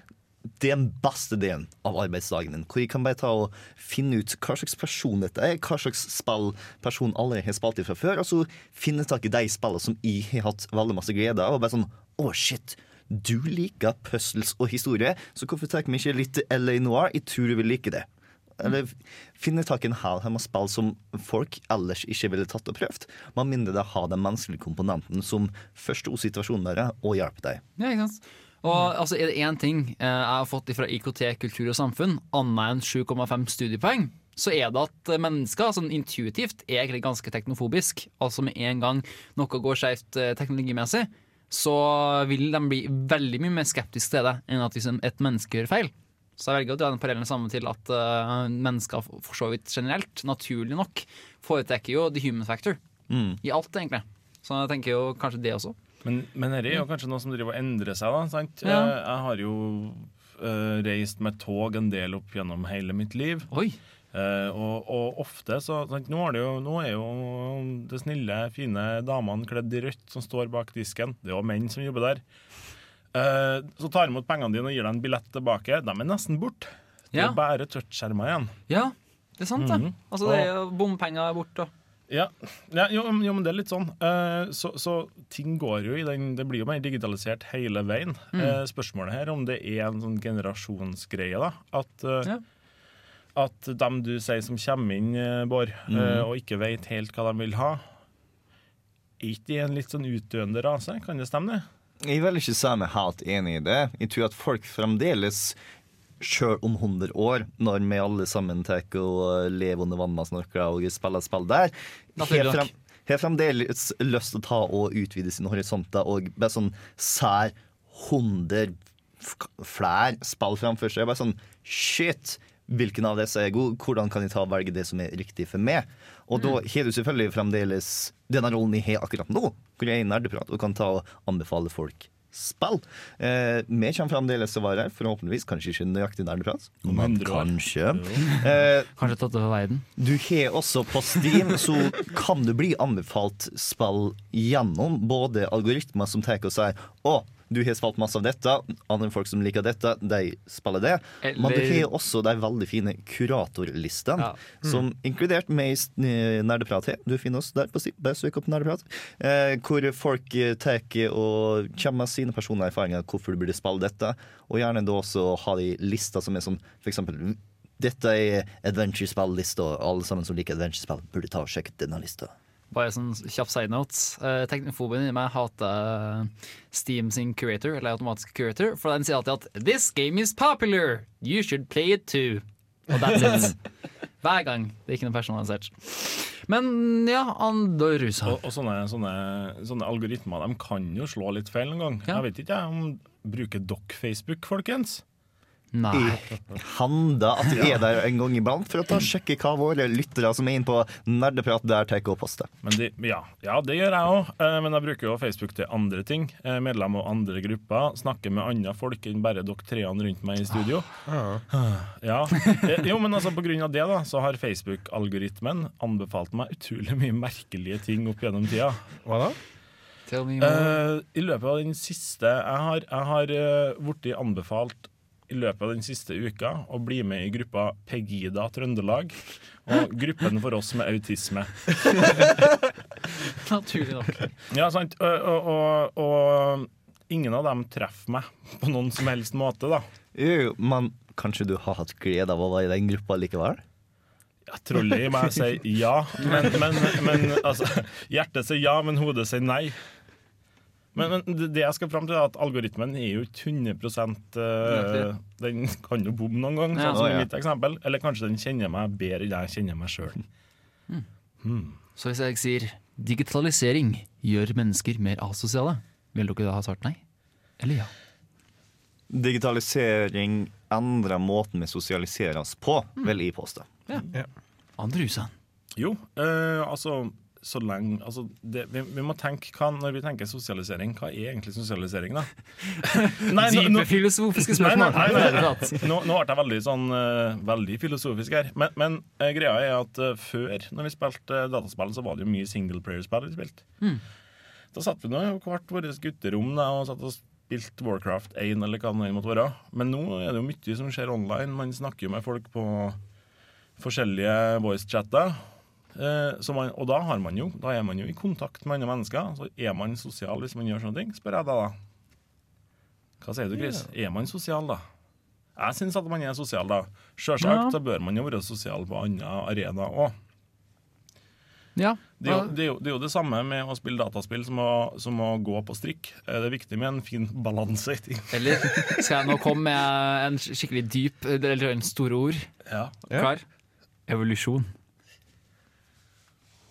Den beste delen av arbeidsdagen din. Hvor jeg kan bare ta og finne ut hva slags person dette er, hva slags spill personen allerede har spilt i fra før, og så finne tak i de spillene som jeg har hatt veldig masse glede av. Og bare sånn Å, shit. Du liker puzzles og historie, så hvorfor tar vi ikke litt LA Noir? Jeg tror du vil like det. Eller finne tak i en hæl haug med spill som folk ellers ikke ville tatt og prøvd. Med mindre det har den menneskelige komponenten som forstår situasjonen deres og hjelper deg. Ja, ikke sant? Og altså, Er det én ting eh, jeg har fått fra IKT, kultur og samfunn, annet enn 7,5 studiepoeng, så er det at mennesker sånn intuitivt er ganske teknofobisk. Altså Med en gang noe går skjevt eh, teknologimessig, så vil de bli veldig mye mer skeptiske til det enn at hvis et menneske gjør feil. Så jeg velger å dra den parallellen sammen til at uh, mennesker for så vidt generelt, naturlig nok, foretrekker jo the human factor Mm. i alt, egentlig. Så jeg tenker jo kanskje det også. Men, men dette er jo kanskje noe som driver og endrer seg. da, sant? Ja. Eh, Jeg har jo uh, reist med tog en del opp gjennom hele mitt liv. Eh, og, og ofte så sant? Nå, er det jo, nå er jo det snille, fine damene kledd i rødt som står bak disken. Det er jo menn som jobber der. Uh, så tar imot pengene dine og gir deg en billett tilbake. De er nesten borte. Det Ja. er bare touchskjermer igjen. Ja, det er sant, det. Mhm. Altså, det er jo bompenger er borte. Ja, ja jo, jo, men det er litt sånn. Eh, så, så ting går jo i den Det blir jo mer digitalisert hele veien. Mm. Eh, spørsmålet her om det er en sånn generasjonsgreie, da. At, eh, at dem du sier som kommer inn, eh, Bård, eh, Mm. og ikke vet helt hva de vil ha, er ikke de en litt sånn utdøende rase? Kan det stemme, det? Jeg vil ikke si meg helt enig i det. Jeg tror at folk fremdeles Sjøl om 100 år, når vi alle sammen tar og lever under vann og spiller spill der, har fremdeles lyst til å ta og utvide sine horisonter og bare sånn sær 100 flere spill framfor seg. Bare sånn Shit! Hvilken av disse er god? Hvordan kan jeg ta og velge det som er riktig for meg? Og da har du selvfølgelig fremdeles denne rollen jeg har akkurat nå, hvor jeg er nerdeprat og kan ta og anbefale folk spill. Eh, vi kommer fremdeles til å være her, forhåpentligvis. Kanskje ikke nøyaktig der du prater, men kanskje. Eh, Kanskje tatt over verden. du har også på Steam, så kan du bli anbefalt spill gjennom både algoritmer som tar og sier å, du har spilt masse av dette, andre folk som liker dette, de spiller det. Men du har også de veldig fine kuratorlistene, Ja. som inkludert med i Nerdeprat her. Du finner oss der på Steam, bare søk opp Nerdeprat. Eh, hvor folk eh, tar og kommer med sine personlige erfaringer hvorfor du burde spille dette, og gjerne da også ha de lister som er sånn eksempel dette er adventure-spill-lista, og alle sammen som liker adventure-spill, burde ta og sjekke denne lista. Bare sånn kjapp side notes. Uh, Teknofobien i meg hater Steam sin curator, eller automatisk curator, for den sier alltid at 'This game is popular! You should play it too'. Og that's it. *laughs* Hver gang. Det er ikke noe personalisert. Men ja, Andorusa. Og, og sånne, sånne, sånne algoritmer de kan jo slå litt feil en gang. Jeg vet ikke om Bruker dere Facebook, folkens? Nei. Handa at vi er der en gang iblant for å ta og sjekke hva våre lyttere som er inne på Nerdeprat der tar og poster. Men de, ja, ja, det gjør jeg òg. Men jeg bruker jo Facebook til andre ting. Eh, Medlem av andre grupper. Snakker med andre folk enn bare dere treene rundt meg i studio. *sighs* Ja. Eh, Jo, men altså på grunn av det da Så har Facebook-algoritmen anbefalt meg utrolig mye merkelige ting opp gjennom tida. Hva da? Tell me more. Eh, I løpet av den siste Jeg har, jeg har uh, blitt anbefalt i løpet av den siste uka å bli med i gruppa Pegida Trøndelag. Og gruppen for oss med autisme. *laughs* Naturlig nok. Ja, sant. Og, og, og, og ingen av dem treffer meg på noen som helst måte, da. Jo, men kanskje du har hatt glede av å være i den gruppa likevel? Ja, trolig må jeg si ja, men, men, men altså, hjertet sier ja, men hodet sier nei. Men, men det jeg skal fram til, er at algoritmen er jo ikke 100 uh, Den kan jo bomme noen gang, Ja. sånn som ja. i mitt eksempel. Eller kanskje den kjenner meg bedre enn jeg kjenner meg sjøl. Så hvis jeg sier digitalisering gjør mennesker mer asosiale, vil dere da ha svart nei? Eller ja? Digitalisering endrer måten vi sosialiserer oss på, vil jeg påstå. Andrusen. Jo, eh, altså så lenge altså det, vi, vi må tenke hva, Når vi tenker sosialisering, hva er egentlig sosialisering, da? *laughs* Nei, nå- nå- Dype filosofiske Nei, nei, spørsmål. nei, nei. Nå, nå ble jeg veldig, sånn, eh, veldig filosofisk her. Men, men eh, greia er at eh, før, når vi spilte dataspill, så var det jo mye singleplayer-spill vi spilte. Mm. Da satt vi nå i hvert vårt gutterom da, og satt og spilte Warcraft 1 eller hva det måtte være. Men nå er det jo mye som skjer online. Man snakker jo med folk på forskjellige voice-chatter. Eh, så man, og da, har man jo, da er man jo i kontakt med andre mennesker. Så er man sosial hvis man gjør sånne ting, spør jeg deg da. Hva sier du, Chris? Er man sosial, da? Jeg syns at man er sosial, da. Sjølsagt Ja. så bør man jo være sosial på andre arenaer òg. Ja. Det er, jo, det, er jo, det er jo det samme med å spille dataspill som å, som å gå på strikk. Eh, Det er viktig med en fin balanse i ting. Eller *laughs* skal jeg nå komme med en skikkelig dyp, eller en store ord? Ja. Klar? Evolusjon.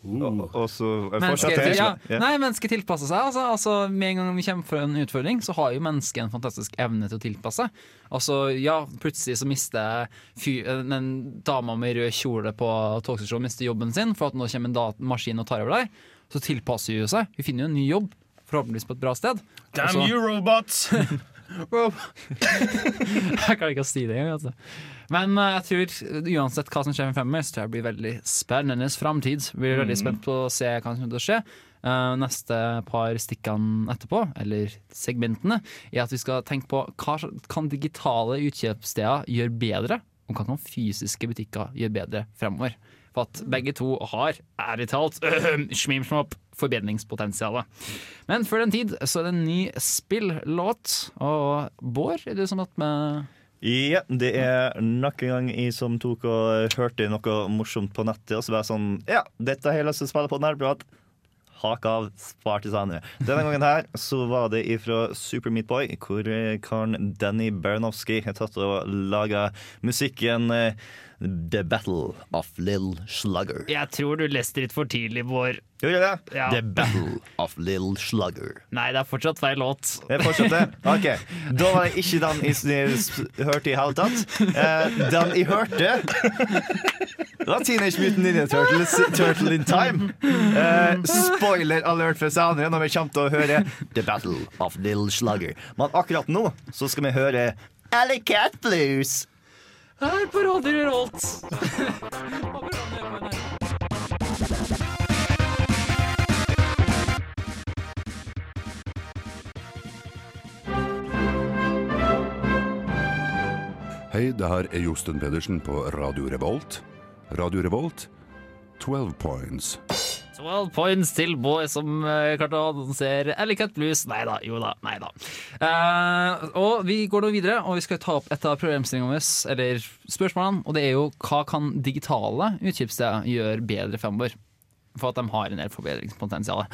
Og, og så Mennesket, ja. Ja. Nei, mennesket tilpasser seg. Altså, altså, med en gang vi kommer for en utfordring, så har jo mennesket en fantastisk evne til å tilpasse. Altså, ja, plutselig så mister En den dama med rød kjole på togstasjonen mister jobben sin for at nå kommer en dat maskin og tar over deg. Så tilpasser hun seg. Hun finner jo en ny jobb, forhåpentligvis på et bra sted. Damn Også, you, robots! *laughs* *laughs* Jeg kan ikke si det engang. Altså. Men eh, jeg tror uansett hva som skjer med femmer, så tror jeg det blir veldig spennende framtid. Blir veldig Mm. spent på å se hva som kommer til å skje. Eh, neste par stikkene etterpå, eller segmentene, er at vi skal tenke på hva kan digitale utkjøpssteder gjøre bedre, og hva kan fysiske butikker gjøre bedre fremover. For at begge to har, ærlig talt, *clears throat* smimsmopp, forbedringspotensialet. Men før den tid så er det en ny spilllåt. Og Bård, er du som hatt med Ja, det er nok en gang jeg som tok og hørte noe morsomt på nettet, og så var jeg sånn Ja, dette har jeg lyst til å spille på nerdprat. Hak av, spar til senere. Denne gangen her så var det ifra Super Meat Boy, hvor eh, karen Danny Baranowski har tatt og laga musikken eh, The Battle of Lill Slugger. Jeg tror du leste litt for tidlig, Bård. Gjorde jeg det? Ja. The Battle of Lill Slugger. Nei, det er fortsatt feil låt. Det er fortsatt det? Ok, Da var det ikke den jeg hørte i hele tatt. Eh, den jeg hørte Det var Teenage Mutant Ninja Turtles Turtle in Time. Eh, spoiler alert for senere når vi kommer til å høre The Battle of Lill Slugger. Men akkurat nå så skal vi høre Alley Cat Blues. Her på Radio Revolt. Hei, det her er Josten Pedersen på Radio Revolt. Radio Revolt, 12 points. 12 points til Boy som uh, klarte å annonsere Alley Cat Blues. Nei da, jo da, nei da. Eh, og vi går nå videre, og vi skal ta opp et av problemstillingene våre, eller spørsmålene, og det er jo hva kan digitale utkjøpssteder gjøre bedre fremover? For at de har en del forbedringspotensial.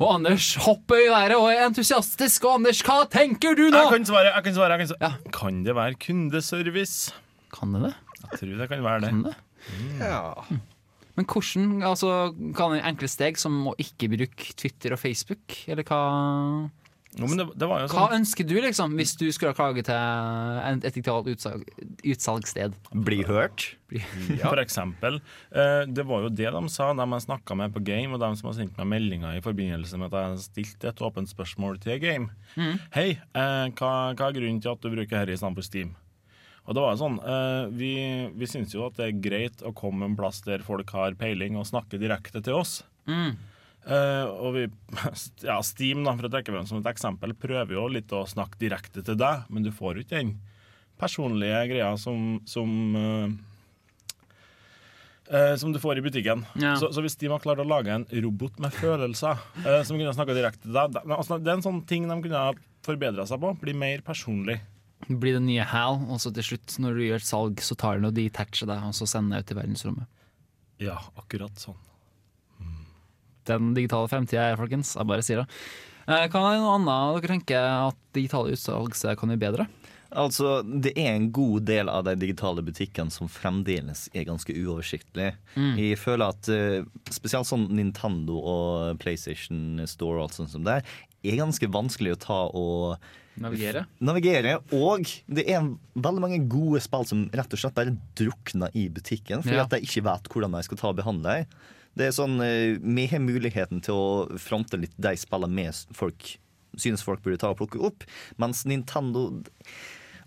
Og Anders hopper i været og er entusiastisk. Og Anders, hva tenker du nå? Jeg kan svare. jeg Kan svare, jeg kan, svare. kan det være kundeservice? Kan det det? Jeg tror det kan være det. Kan det? Ja. Men hvordan altså, kan det enkle steg som å ikke bruke Twitter og Facebook, eller hva Jo, men det, det var jo Hva sånn ønsker du liksom hvis du skulle ha klage til et etiktalt utsalg, utsalgssted? Bli hørt? For eksempel. Eh, det var jo det de sa, de jeg snakka med på Game, og de som har sendt meg meldinger i forbindelse med at jeg stilte et åpent spørsmål til Game. Mm. Hei, eh, hva, hva er grunnen til at du bruker dette istedenfor Steam? Og det var jo sånn, eh, Vi, vi syns jo at det er greit å komme en plass der folk har peiling og snakker direkte til oss. Mm. Uh, og vi, *laughs* ja, Steam, da, for å trekke frem som et eksempel, prøver jo litt å snakke direkte til deg, men du får jo ikke den personlige greia som, som uh, Uh, som du får i butikken. Ja. Så, så hvis de har klart å lage en robot med følelser uh, som kunne snakka direkte til deg altså, det er en sånn ting de kunne ha forbedra seg på. Bli mer personlig. Blir det nye Hal, og så til slutt, når du gjør et salg, så tar den og detacher deg, og så sender den ut i verdensrommet. Ja, akkurat sånn. Den digitale fremtida er, folkens. Jeg bare sier det. Eh, Hva er noe annet dere tenker at digitale utsalg kan gjøre bedre? Altså, Det er en god del av de digitale butikkene som fremdeles er ganske uoversiktlige. Mm. Jeg føler at eh, spesielt sånn Nintendo og PlayStation Store og alt sånt som det er, er ganske vanskelig å ta og Navigere? navigere. Og det er veldig mange gode spill som rett og slett bare drukner i butikken, fordi Ja. at de ikke vet hvordan de skal ta og behandle dem. Det er sånn, eh, Vi har muligheten til å fronte litt de spillene vi folk synes folk burde ta og plukke opp, mens Nintendo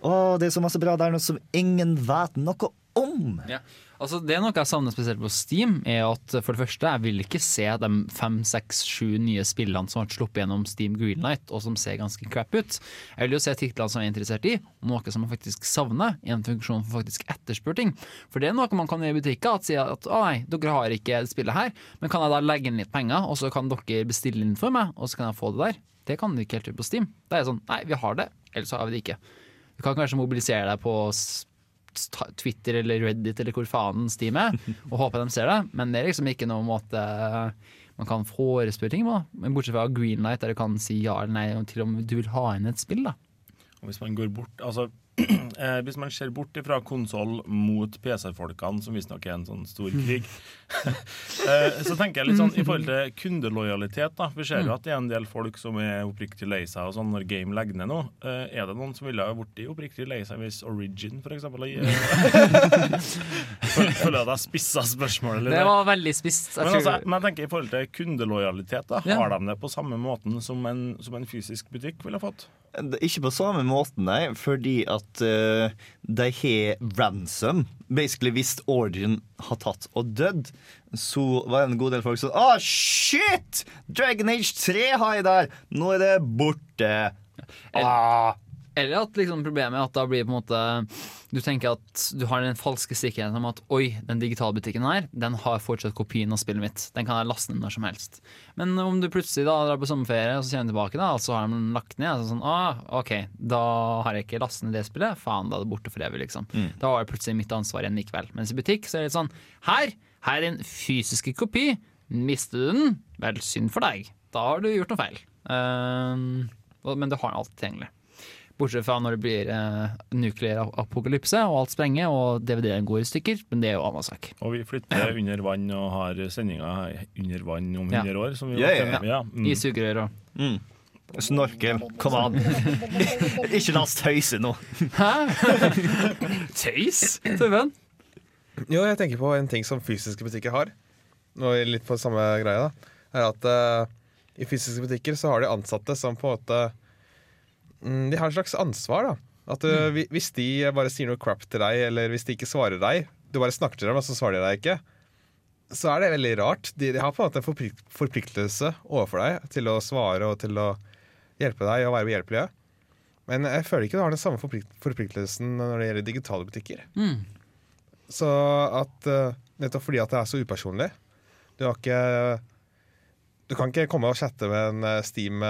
Å, det er så masse bra der nå som ingen vet noe om! Ja. Altså, det er noe jeg savner spesielt på Steam, er at for det første, jeg vil ikke se de fem, seks, sju nye spillene som har sluppet gjennom Steam Greenlight, og som ser ganske crap ut. Jeg vil jo se titlene som jeg er interessert i, og noe som jeg faktisk savner, i en funksjon for faktisk etterspør ting. For det er noe man kan gjøre i butikker, at si at å nei, dere har ikke spillet her, men kan jeg da legge inn litt penger, og så kan dere bestille inn for meg, og så kan jeg få det der. Det kan du ikke helt gjøre på Steam. Det er sånn, nei, vi har det, eller så har vi det ikke. Du kan kanskje mobilisere deg på Twitter eller Reddit eller hvor faen Steam er, *laughs* og håpe de ser det, men det er liksom ikke noen måte man kan forespørre ting på. Men Bortsett fra Greenlight, der du kan si ja eller nei til om du vil ha inn et spill. da. Og hvis man går bort Altså, *clears throat* eh, hvis man ser bort fra konsoll mot PC-folkene, som visstnok er en sånn stor *laughs* krig, *laughs* eh, så tenker jeg litt sånn i forhold til kundelojalitet, da. Vi ser jo at det er en del folk som er oppriktig lei seg og sånn når game legger ned nå. Eh, er det noen som ville ha blitt oppriktig lei seg hvis Origin, eksempel, *laughs* Føler jeg at jeg spissa spørsmålet litt. Det var veldig spist. Jeg Men, altså, men jeg tenker i forhold til kundelojalitet, da, har de det på samme måten som en, som en fysisk butikk ville fått? Ikke på samme måten, nei, fordi at uh, de har ransom. Basically, hvis Origin har tatt og dødd, så var det en god del folk som Å, shit! Dragon Age 3 har jeg der! Nå er det borte. Ah. Eller at liksom problemet er at da blir på en måte Du tenker at du har den falske sikkerheten om at oi, den digitale butikken her, den har fortsatt kopien av spillet mitt. Den kan jeg laste ned når som helst. Men om du plutselig da drar på sommerferie og så kommer du tilbake, da, og så har de lagt ned, så sånn ah, OK, da har jeg ikke lastet ned det spillet. Faen, da er det borte for evig, liksom. Mm. Da var det plutselig mitt ansvar igjen likevel. Mens i butikk så er det litt sånn Her! Her er din fysiske kopi. Mister du den, vel, synd for deg. Da har du gjort noe feil. Eh, men du har den alltid tilgjengelig. Bortsett fra når det blir eh, nukleær apokalypse og alt sprenger og DVD-en går i stykker, men det er jo en annen sak. Og vi flytter under vann og har sendinger under vann om Ja. år. Som vi Ja, ja, ja. mm. I sugerør og Mm. Snorkel, kom an. *laughs* Ikke la oss tøyse nå. *laughs* Tøys? Torben? Jo, jeg tenker på en ting som fysiske butikker har. Nå er litt på samme greie, da. Er at uh, i fysiske butikker så har de ansatte som på en måte De har et slags ansvar, da. At eh, hvi- Hvis de bare sier noe crap til deg, eller hvis de ikke svarer deg, du bare snakker til dem, og så svarer de deg ikke, så er det veldig rart. De, de har på en måte en forplik- forpliktelse overfor deg til å svare og til å hjelpe deg og være behjelpelige. Men jeg føler ikke du har den samme forplikt forpliktelsen når det gjelder digitale butikker. Mm. Så at eh, Nettopp fordi at det er så upersonlig. Du har ikke Du kan ikke komme og chatte med en eh, Steam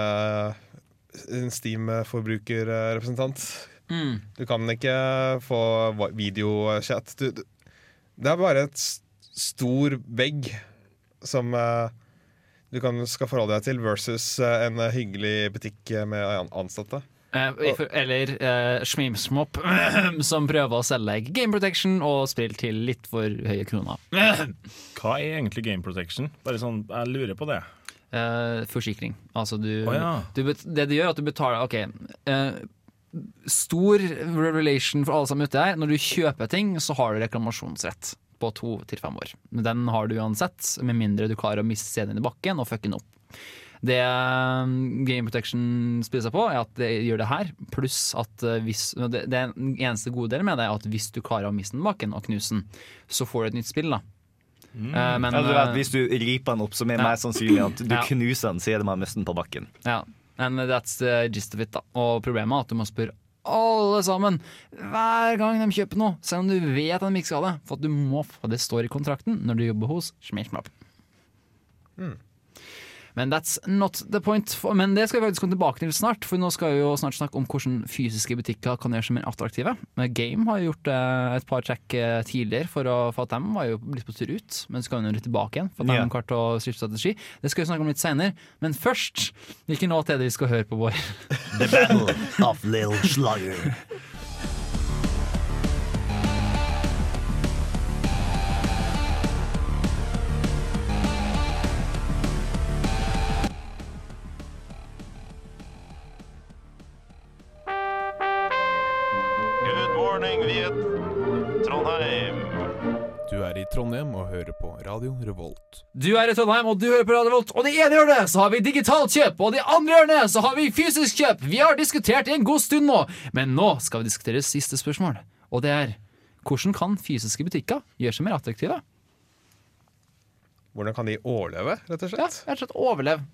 Steam-forbrukerrepresentant. Mm. Du kan ikke få videochat. Du, du, det er bare et stor vegg som uh, du kan, skal forholde deg til, versus uh, en hyggelig butikk med ansatte. Eh, eller eh, Schmimsmop, *clears throat* som prøver å selge game protection og spill til litt for høye kroner. *clears throat* Hva er egentlig game protection? Bare sånn, Jeg lurer på det. Eh, forsikring. Altså du, oh, ja. du Det du gjør, er at du betaler OK. Uh, stor revelation for alle som er ute her. Når du kjøper ting, så har du reklamasjonsrett på to til fem år. Men Den har du uansett, med mindre du klarer å miste CD-en i bakken og fucke den opp. Det eh, Game Protection spiller seg på, er at det gjør det her, pluss at hvis Det, det eneste gode delen med det er at hvis du klarer å miste den i bakken og knuse den, så får du et nytt spill, da. Eh, men, altså, du vet, hvis du riper den opp, som er ja. mer sannsynlig at du Ja. knuser den, så er det den på bakken. Ja, and that's the gist of it da Og problemet er at du må spørre alle sammen hver gang de kjøper noe, selv om du vet at de ikke skal det. For at du må få det står i kontrakten når du jobber hos Schmishmap. Mm. Men that's not the point. Men det skal vi faktisk komme tilbake til snart, for nå skal vi jo snart snakke om hvordan fysiske butikker kan gjøre seg mer attraktive. Game har gjort eh, et par trekk eh, tidligere, for, å, for at de var jo litt på tur ut. Men så skal vi litt tilbake igjen, for at de Ja. har klart å skifte strategi. Det skal vi snakke om litt senere. Men først, hvilken låt er det vi skal høre på vår? The Battle of Little Slugger. Morning, Viet. Trondheim. Du er i Trondheim og hører på Radio Revolt. Du er i Trondheim, og du hører på Radio Revolt. Og det ene hjørnet så har vi digitalt kjøp, og det andre hjørnet så har vi fysisk kjøp. Vi har diskutert i en god stund nå, men nå skal vi diskutere siste spørsmål. Og det er hvordan kan fysiske butikker gjøre seg mer attraktive? Hvordan kan de overleve, rett og slett? Ja, rett og slett overleve.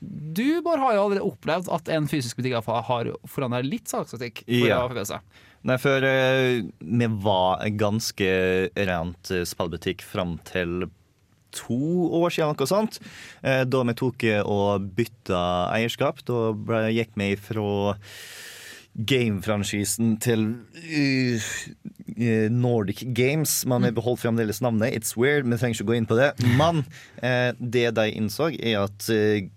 Du, Bård, har jo allerede opplevd at en fysisk butikk har forandra litt salgsstatistikk. for Ja. Nei, for eh, vi var ganske rent eh, spillbutikk fram til to år siden, noe sånt. Eh, da vi tok og bytta eierskap. Da ble, gikk vi fra gamefranchisen til uh, Nordic Games, Man har beholdt fremdeles navnet. It's weird, vi trenger ikke gå inn på det. Men uh, det de innså, er at eh,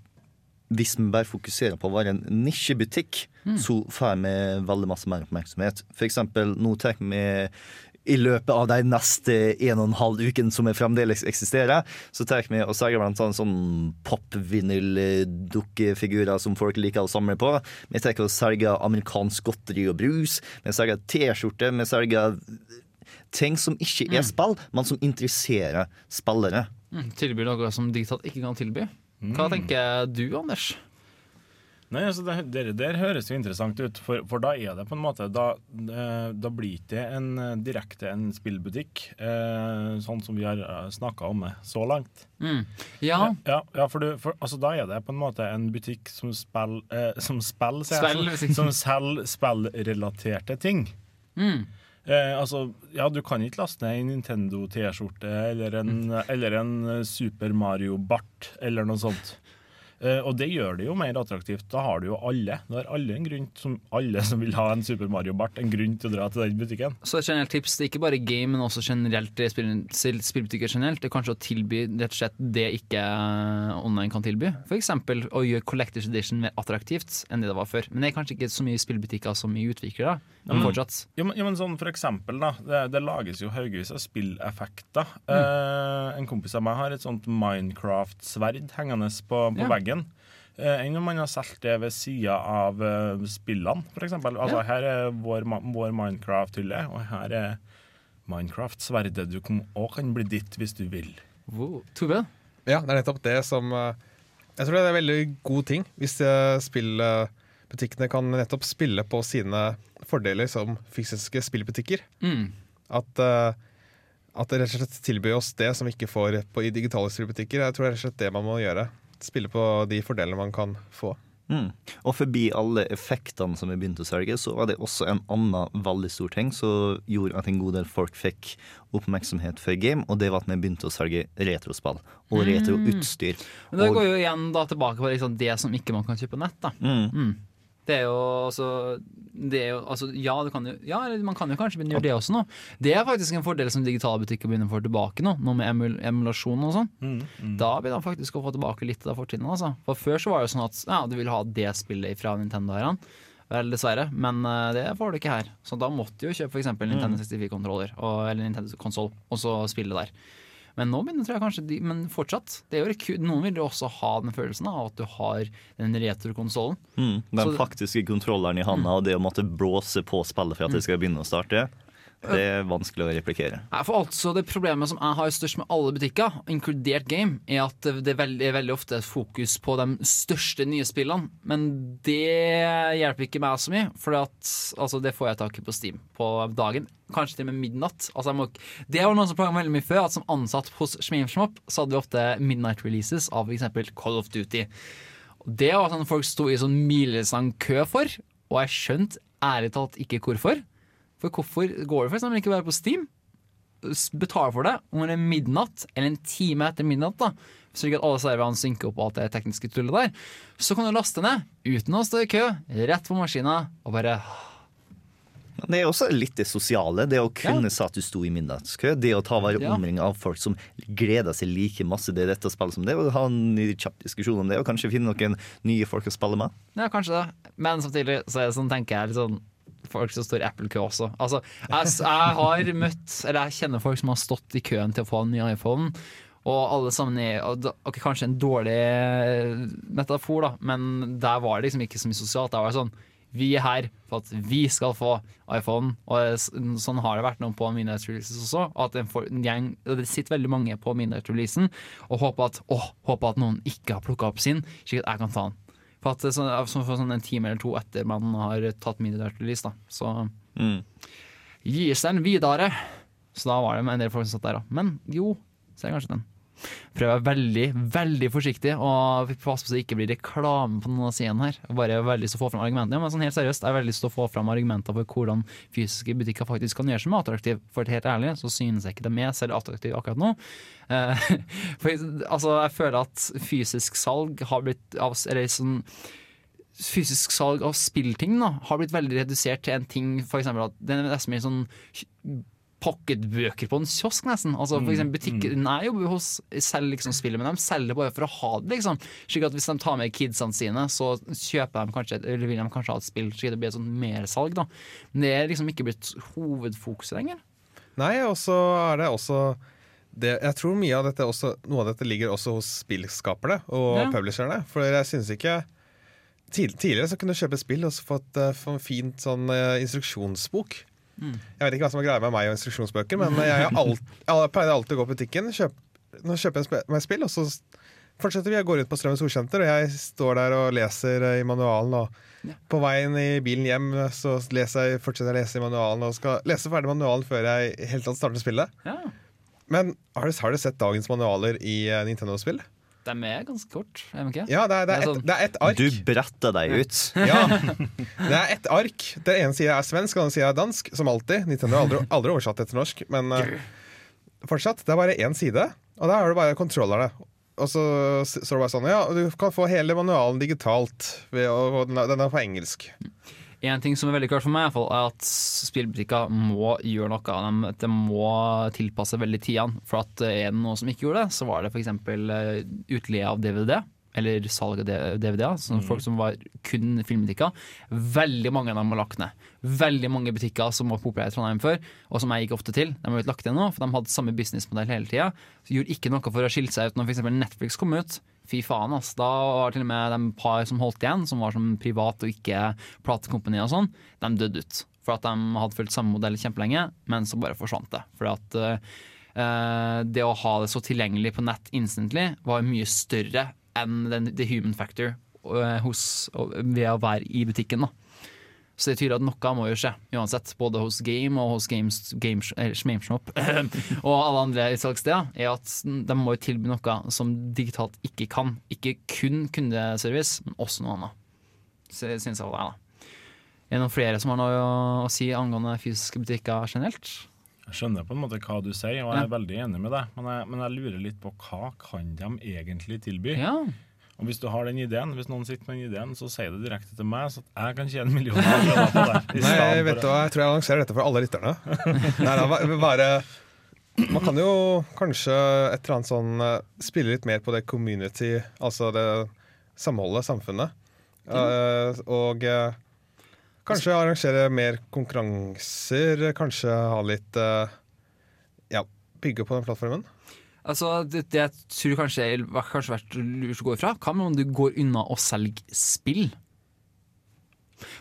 hvis vi bare fokuserer på å være en nisjebutikk, Mm. så får vi veldig masse mer oppmerksomhet. For eksempel, nå tar vi i løpet av de neste en og en halv ukene som fremdeles eksisterer, så tar vi og selger blant annet sånn pop-vinyl-dukkefigurer som folk liker å samle på. Vi tar og selger amerikansk godteri og brus. Vi selger T-skjorter. Vi selger ting som ikke er spill, men som interesserer spillere. Mm, tilbyr noe som digitalt ikke kan tilby. Hva Mm. tenker du, Anders? Nei, altså det, det der høres jo interessant ut, for, for da er det på en måte Da, eh, da blir det en eh, direkte en spillbutikk, eh, sånn som vi har snakka om det så langt. Mm. Ja. ja, ja for, du, for altså, da er det på en måte en butikk som spiller eh, som spiller, sier jeg, som selger spillrelaterte ting. Mm. Eh, altså, ja, du kan ikke laste ned en Nintendo T-skjorte eller, eller en Super Mario Bart eller noe sånt. Eh, og det gjør det jo mer attraktivt. Da har du jo alle. Da har alle en grunn som alle som vil ha en Super Mario Bart, en grunn til å dra til den butikken. Så et generelt tips, det er ikke bare game, men også generelt spill, spill- spillbutikker generelt. Det er kanskje å tilby rett og slett det ikke eh, online kan tilby. F.eks. å gjøre Collectors Edition mer attraktivt enn det det var før. Men det er kanskje ikke så mye spillbutikker som mye utviklere. Men Mm. fortsatt. Ja, men, ja, men sånn for eksempel, da. Det, det lages jo haugevis av spilleffekter. Mm. Eh, en kompis av meg har et sånt Minecraft-sverd hengende på, på Ja. veggen. Eh, Enn om man har solgt det ved sida av eh, spillene, f.eks. Altså, Ja. Her er vår, vår Minecraft-hylle, og her er Minecraft-sverdet du òg kan bli ditt hvis du vil. Wow. Tove? Ja, det er nettopp det som eh, Jeg tror det er en veldig god ting hvis spillbutikkene kan nettopp spille på sine fordeler som fysiske spillbutikker. Mm. At, at det rett og slett tilbyr oss det som vi ikke får på i digitale spillbutikker. Jeg tror det er rett og slett det man må gjøre. Spille på de fordelene man kan få. Mm. Og forbi alle effektene som vi begynte å selge, så var det også en annen veldig stor ting som gjorde at en god del folk fikk oppmerksomhet for game, og det var at vi begynte å selge retrospill og Mm. retroutstyr. Men det går jo igjen da tilbake på liksom det som ikke man kan kjøpe på nett. da Mm. Det er jo altså, det er jo, altså Ja, du kan jo, ja man kan jo kanskje begynne å gjøre det også nå. Det er faktisk en fordel som digitale butikker begynner å få tilbake nå, nå med emul emulasjon og sånn. Mm, Da begynner man faktisk å få tilbake litt av fortiden. Altså. For Før så var det jo sånn at ja, du ville ha det spillet fra Nintendo-eierne. Vel, dessverre, men eh, det får du ikke her. Så da måtte du jo kjøpe f.eks. Nintendo 64-kontroller eller Nintendo-konsoll, og så spille der. Men nå begynner tror jeg kanskje de, Men fortsatt, noen vil jo også ha den følelsen av at du har den retrokonsollen. Mm, den Så- faktiske kontrolleren i handa og det å måtte blåse på spillet for at det skal begynne å starte, det er vanskelig å replikere. Nei, for altså Det problemet som jeg har størst med alle butikker, inkludert game, er at det er veldig, veldig ofte et fokus på de største nye spillene. Men det hjelper ikke meg så mye, for altså, det får jeg tak i på Steam på dagen. Kanskje til og med midnatt. Altså, må, det var noe som plaga meg veldig mye før. At Som ansatt hos Schmimshmop så hadde vi ofte midnight releases av f.eks. Call of Duty. Det var sånn folk sto i sånn mileslang kø for, og jeg skjønte ærlig talt ikke hvorfor. For hvorfor går det for eksempel ikke bare på Steam? Betale for det om det er midnatt, eller en time etter midnatt, da slik at alle serverne synker opp og alt det tekniske tullet der, så kan du laste ned uten å stå i kø, rett på maskina, og bare Det er også litt det sosiale. Det å kunne si at du sto i middagskø. Det å ta være Ja. omringa av folk som gleder seg like masse til dette spillet som det, og ha en ny kjapp diskusjon om det, og kanskje finne noen nye folk å spille med. Ja, kanskje det. Men samtidig så er det sånn, tenker jeg litt sånn Folk som står i Apple-kø også. Altså, jeg, jeg har møtt Eller jeg kjenner folk som har stått i køen til å få en ny iPhone. Og alle sammen er okay, Kanskje en dårlig metafor, da, men der var det liksom ikke så mye sosialt. Der var det sånn Vi er her for at vi skal få iPhone. Og sånn har det vært noen på Midnight Releases også. At gjeng, det sitter veldig mange på Midnight Releasen og håper at, å, håper at noen ikke har plukka opp sin, slik at jeg kan ta den. For at sånn, så for sånn en time eller to etter man har tatt Midnight Release, da. Så Mm. gis den videre. Så da var det en del folk som satt der, da. Men jo, er det kanskje den. Prøv å være veldig, veldig forsiktig og passe på så det ikke blir reklame på noen av sidene her. Bare veldig lyst å få fram argumenter. Men sånn helt seriøst, jeg har veldig lyst til å få fram argumenter for hvordan fysiske butikker faktisk kan gjøre seg mer attraktive. For helt ærlig så synes jeg ikke de er særlig attraktive akkurat nå. Eh, *laughs* for, altså, jeg føler at fysisk salg har blitt Eller sånn fysisk salg av spillting da, har blitt veldig redusert til en ting for eksempel at det er nesten mer sånn pocketbøker på en kiosk, nesten. Altså, for Mm, eksempel butikken jeg jobber hos, selger liksom spillet, men de selger bare for å ha det. liksom Slik at Hvis de tar med kidsene sine, så kjøper de kanskje eller vil de kanskje ha et spill, slik at det blir et sånn mersalg. Men det er liksom ikke blitt hovedfokuset lenger. Nei, og så er det også det, Jeg tror mye av dette også, noe av dette ligger også hos spillskaperne og Ja. publisherne. For jeg synes ikke Tidligere så kunne du kjøpe spill og så fått uh, en fint sånn uh, instruksjonsbok. Mm. Jeg vet ikke hva som er greia med meg og instruksjonsbøker, men jeg, alt, jeg pleide alltid å gå på butikken, og nå kjøper jeg meg spill, og så fortsetter vi. å gå ut på Strømmen Storsenter, og jeg står der og leser eh, i manualen. Og på veien i bilen hjem så leser jeg, fortsetter jeg å lese i manualen, og skal lese ferdig manualen før jeg helt tatt starter spillet. Ja. Men har du, har du sett dagens manualer i eh, Nintendo-spill? De er ganske kort, er de ikke? Ja, det er, det, er sånn- et, det er et ark. Du bretter deg ut. *laughs* Ja, det er ett ark. Den ene sida er svensk, og den andre sida er dansk. Som alltid. Nintendo har aldri, aldri oversatt det til norsk. Men uh, fortsatt, det er bare én side, og der har du bare kontrollerne. og så står det bare sånn Ja, du kan få hele manualen digitalt. Ved å, og den er på engelsk. En ting som er veldig klart for meg, i hvert fall, er at spillbutikker må gjøre noe. De, de må tilpasse veldig tidene. For at er det noe som ikke gjorde det, så var det f.eks. utleie av DVD. Eller salg av DVD-er. Mm. Folk som var kun filmbutikker. Veldig mange av dem har lagt ned. Veldig mange butikker som var populære i Trondheim før, og som jeg gikk ofte til. De har blitt lagt ned nå, for de hadde samme businessmodell hele tida. Gjorde ikke noe for å skille seg ut når f.eks. Netflix kom ut. Fy faen, ass. Da var til og med de par som holdt igjen, som var som privat og ikke platekompani og sånn, de døde ut. For at de hadde fulgt samme modell kjempelenge, men så bare forsvant det. For at uh, det å ha det så tilgjengelig på nett instantly var mye større enn den, the human factor uh, hos, ved å være i butikken. da. Så det betyr at noe må jo skje, uansett. Både hos Game og hos Games, Games, Shmameshop *clears throat* og alle andre salgssteder, Er at de må jo tilby noe som digitalt ikke kan. Ikke kun kundeservice, men også noe annet. Så det synes jeg var det, da. Er det noen flere som har noe å, si angående fysiske butikker generelt? Jeg skjønner på en måte hva du sier, og jeg Ja. er veldig enig med deg. Men jeg, men jeg lurer litt på hva kan de egentlig tilby? Ja. Og hvis du har den ideen, hvis noen sitter med den ideen, så si det direkte til meg, så at jeg kan tjene millioner av kroner på det. Nei, jeg vet du hva, jeg tror jeg annonserer dette for alle lytterne. *laughs* Nei, da, bare Man kan jo kanskje et eller annet sånn eh, spille litt mer på det community, altså det samholdet, samfunnet. Uh, og uh, kanskje arrangere mer konkurranser, kanskje ha litt uh, Ja, bygge på den plattformen. Altså, det, det jeg tror kanskje er kanskje vært lurt å gå ifra, hva med om du går unna å selge spill?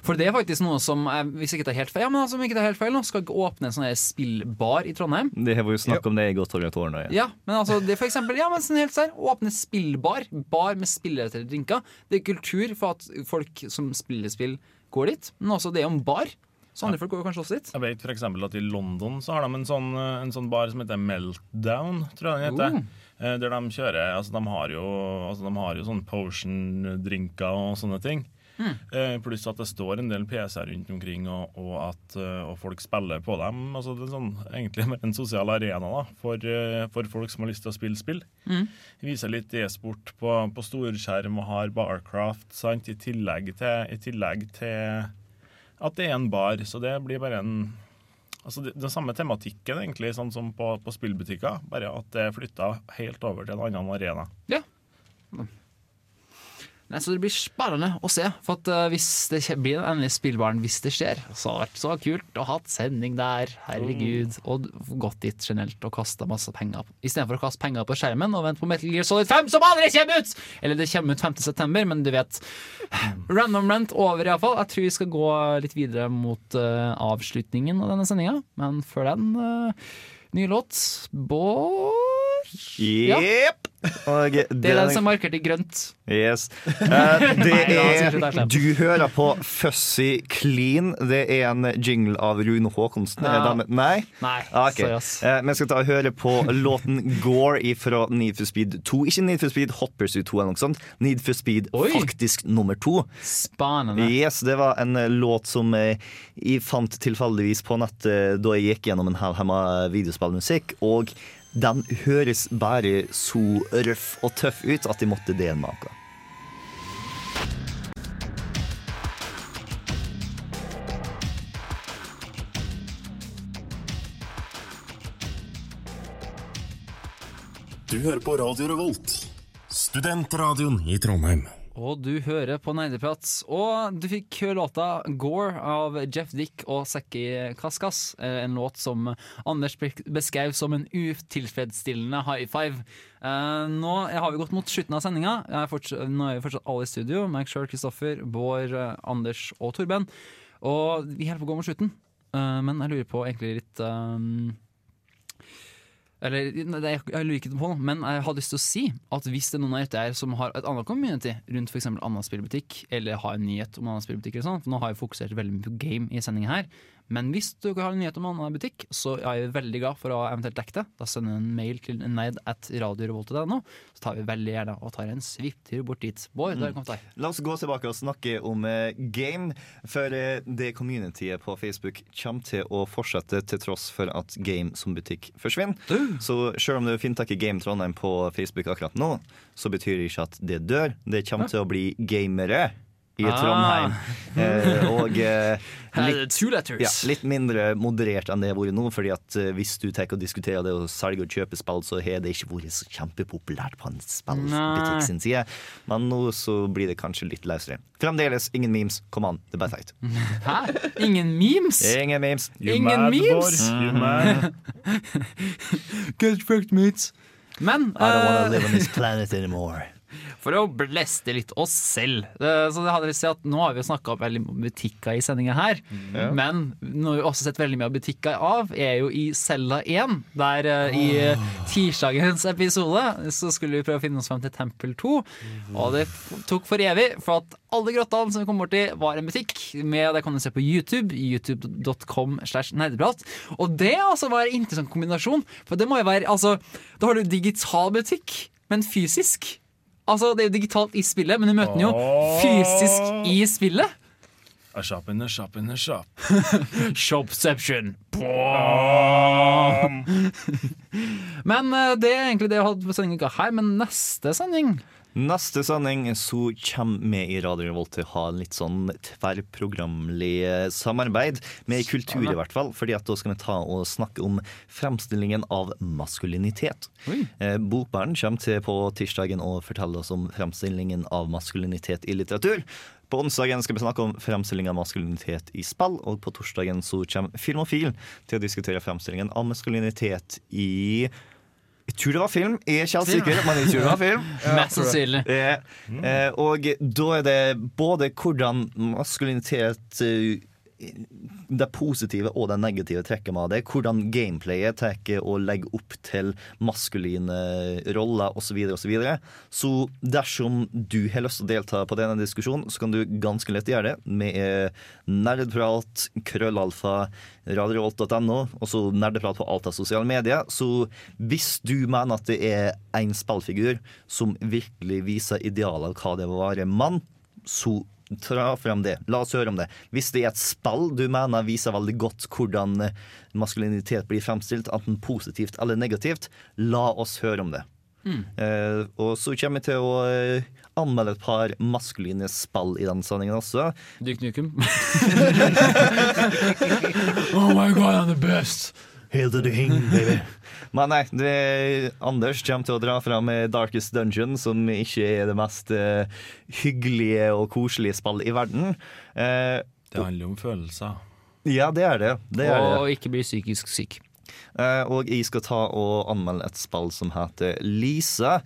For det er faktisk noe som Hvis jeg ikke tar helt feil, ja, men altså, om ikke tar helt feil nå, skal åpne en sånn her spillbar i Trondheim. Det har vi jo snakket om det i godt over et. Ja, men altså, det er for eksempel, ja, men sånn helt sær, åpne spillbar. Bar med spillrelaterte drinker. Det er kultur for at folk som spiller spill, går dit. Men også det om bar. Så andre folk går kanskje også dit. Jeg vet for eksempel at I London så har de en sånn, en sånn bar som heter Meltdown, tror jeg den heter. Eh, Der de kjører altså de, har jo, altså de har jo sånn potion-drinker og sånne ting. Mm. Eh, pluss at det står en del PC-er rundt omkring, og, og at eh, og folk spiller på dem. Altså det er sånn, egentlig mer en sosial arena da, for, eh, for folk som har lyst til å spille spill. Mm. Viser litt e-sport på, på storskjerm og har Barcraft sant? I, tillegg til, i tillegg til at det er en bar. Så det blir bare en Altså Den samme tematikken egentlig, sånn som på, på spillbutikker, bare at det er flytta helt over til en annen arena. Ja. Nei, så Det blir spennende å se. For at uh, Hvis det blir den endelige spillbaren, hvis det skjer, så har det vært så kult å ha sending der. Herregud. Og gått dit generelt og kasta masse penger. Istedenfor å kaste penger på skjermen og vente på Metal Gear Solid 5, som aldri kommer ut! Eller det kommer ut 5. september, men du vet. *sighs* Random rent over, iallfall. Jeg tror vi skal gå litt videre mot uh, avslutningen av denne sendinga. Men før den, uh, ny låt. Bård Jepp. Og Det er den som er markert grønt. Yes. *laughs* Eh, det er vi Du hører på Fussy Clean. Det er en jingle av Rune Haakonsen. Ja. Nei? Nei, Ah, sorry, ass. Eh, Vi skal ta og høre på låten Gore fra Need for Speed 2. Ikke Need for Speed Hot Pursuit 2 eller noe sånt. Need for Speed faktisk nummer to. Spanende. Yes, det var en eh, låt som jeg fant tilfeldigvis på nett da jeg gikk gjennom en halvhemma videospillmusikk. Og den høres bare så røff og tøff ut at de måtte med. Du hører på Radio Revolt, studentradioen i Trondheim. Og du hører på Nerdeprat. Og du fikk høre låta 'Gore' av Jeff Dick og Sekki Kaskas. Eh, En låt som Anders beskrev som en utilfredsstillende high five. Eh, Nå har vi gått mot slutten av sendinga. Nå er vi fortsatt alle i studio. Meg Sjøl, Kristoffer, Bård, eh, Anders og Torben. Og vi holder på å gå mot slutten. Men jeg lurer på egentlig litt eller, det- jeg, jeg lurer ikke på men jeg hadde lyst til å si at hvis det er noen av dere som har et annet community rundt f.eks. annen spillbutikk, eller har en nyhet om annen spillbutikk, eller sånn, for nå har jeg fokusert veldig mye på game i sendingen her, Men hvis du har en nyhet om en annen butikk, så er vi veldig glad for å eventuelt dekke det. Da sender du en mail til neid at radiorevolt.no, så tar vi veldig gjerne og tar en svipptur bort dit. Bård, der kom kommet deg. La oss gå tilbake og snakke om eh, game. For eh, det communityet på Facebook kommer til å fortsette til tross for at game som butikk forsvinner. Så selv om du finner tak i Game Trondheim på Facebook akkurat nå, så betyr det ikke at det dør. Det kommer til å bli gamere i Ah. Trondheim. Eh, og eh, *laughs* letters. ja, litt mindre moderert enn det har vært nå. Fordi at eh, hvis du tar og diskuterer det å selge og kjøpe spill, så har det ikke vært så kjempepopulært på en spillbutikk sin side. Men nå så blir det kanskje litt løsere. Fremdeles ingen memes. Kom an, det er bare teit. Hæ? Ingen memes? Ingen memes. Ingen memes? *laughs* Get fucked, mates. Men I don't wanna live on this *laughs* planet anymore. For å bleste litt oss selv. Eh, Så det hadde jeg sett at Nå har vi snakka veldig om butikker i sendinga her. Ja. Men noe vi også sett veldig mye av butikker av, er jo i Cella 1. Der eh, i eh, tirsdagens episode så skulle vi prøve å finne oss frem til Tempel 2. Og det tok for evig, for at alle grottene som vi kom borti, var en butikk. Med, det kan du se på YouTube. YouTube.com slash nerdeprat. Og det altså var en interessant kombinasjon. For det må jo være Altså, da har du digital butikk, men fysisk. Altså, Det er jo digitalt i spillet, men du møter den jo fysisk i spillet. A shop in a shop in a shop. Shopception. *laughs* Men eh, det er egentlig det jeg hadde på sendinga her. Men neste sending Neste sending så kommer vi i Radio Revolt til å ha en litt sånn tverrprogramlig eh, samarbeid, med kultur i hvert fall. fordi at da skal vi ta og snakke om fremstillingen av maskulinitet. Eh, Bokbæren kommer til på tirsdagen å fortelle oss om fremstillingen av maskulinitet i litteratur. På onsdagen skal vi snakke om fremstilling av maskulinitet i spill, og på torsdagen så kommer Filmofil til å diskutere fremstillingen av maskulinitet i jeg tror det var film. Jeg er ikke helt sikker, men jeg tror det var film. *laughs* Mest sannsynlig. Eh, eh, og da er det både hvordan maskulinitet eh, det positive og det negative trekket med det. Hvordan gameplayet tar og legger opp til maskuline roller osv. Så, videre, og så, så dersom du har lyst til å delta på denne diskusjonen, så kan du ganske lett gjøre det med nerdprat, krøllalfa, radiorolt.no, og så nerdeprat på alt av sosiale medier. Så hvis du mener at det er en spillfigur som virkelig viser idealet av hva det er å være mann, så Tra frem det. La oss høre om det. Hvis det er et spill du mener viser veldig godt hvordan eh, maskulinitet blir fremstilt, enten positivt eller negativt, la oss høre om det. Mm. Eh, og så kommer vi til å eh, anmelde et par maskuline spill i den sendingen også. Duke Nukem. *laughs* oh my god, I'm the best! Hail to the king, baby. *laughs* Men nei, det, Anders kommer til å dra fram eh, Darkest Dungeon, som ikke er det mest uh, hyggelige og koselige spill i verden. Uh, Det handler om følelser. Ja, det er det. det, er det. Og ikke bli psykisk syk. Uh, og jeg skal ta og anmelde et spill som heter Lisa.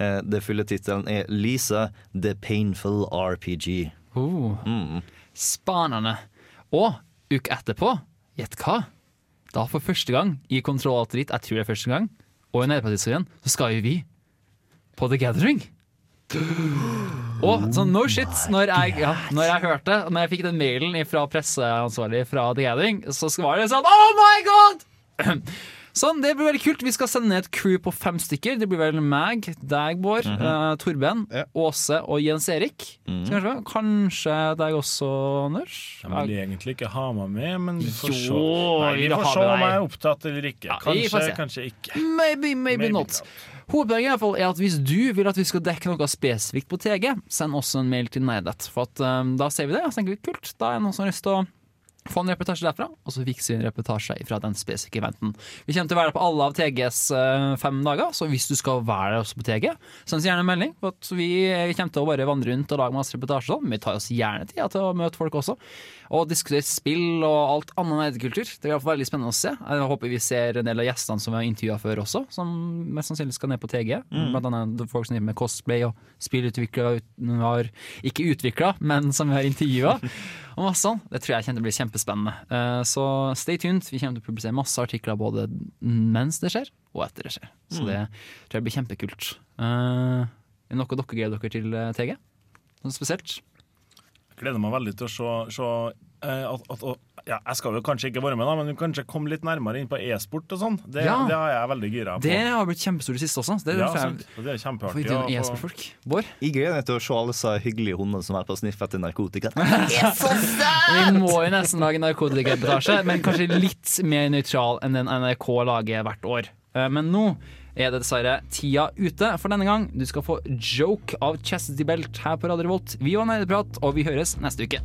Eh, det fulle tittelen er Lisa The Painful RPG. Oh. Mm. Spanende. Og uke etterpå, gjett hva? Da for første gang i Kontroll Alt Dritt, jeg tror det er første gang, og i Nederpartihistorien, så skal jo vi på The Gathering. Og sånn no shit, når jeg, ja, når jeg hørte Når jeg fikk den mailen fra presseansvarlig fra The Gathering, så var det sånn Oh my god! Sånn, Det blir veldig kult. Vi skal sende ned et crew på fem stykker. Det blir vel meg, deg, Bård, Mhm. eh, Torben, Åse og Jens Erik. Mm -hmm. Kanskje, kanskje deg også, Anders? Jeg vil egentlig ikke ha meg med, men vi får se. Nei, vi får se om jeg er opptatt eller ikke. Kanskje, se. kanskje ikke. Maybe, maybe, Maybe not. Hovedpoenget i hvert fall er at hvis du vil at vi skal dekke noe spesifikt på TG, send også en mail til Neidet. For at, um, da ser vi det, og så tenker vi kult. Da er det noen som har lyst til å få en reportasje derfra, og så fikser vi en reportasje fra den spesifikke eventen. Vi kommer til å være der på alle av TGs eh, fem dager, så hvis du skal være der også på TG, send gjerne en melding. For at vi kommer til å bare vandre rundt og lage masse reportasjer, sånn, men vi tar oss gjerne tida til å møte folk også. Og diskutere spill og alt annet nerdekultur. Det blir veldig spennende å se. Jeg håper vi ser en del av gjestene som vi har intervjua før også, som mest sannsynlig skal ned på TG. Mm. Blant annet folk som driver med cosplay og spillutviklere vi har ikke utvikla, men som vi har intervjua. *laughs* Og masse sånn. Det tror jeg kommer til å bli kjempespennende. Eh, Så stay tuned. Vi kommer til å publisere masse artikler både mens det skjer, og etter det skjer. Så Mm. det tror jeg blir kjempekult. Eh, Er det noe dere gleder dere til, eh, TG? Noe spesielt? Jeg gleder meg veldig til å se, se eh, at, at, at ja, Jeg skal jo kanskje ikke være med, da, men kanskje komme litt nærmere inn på e-sport og sånn. Det, Ja. det har jeg veldig gira på. Det har blitt kjempestort i det siste også. Det er ja, sant. det er kjempeartig. Ja, e-sportfolk. Bård? Jeg gleder meg til å se alle disse hyggelige hundene som er på å sniffe etter narkotika. *laughs* Vi må jo nesten lage narkotikareportasje, men kanskje litt mer nøytral enn den NRK lager hvert år. Eh, Men nå er det dessverre tida ute for denne gang. Du skal få Joke av Chastity Belt her på Radio Revolt. Vi var Nerdeprat, og vi høres neste uke.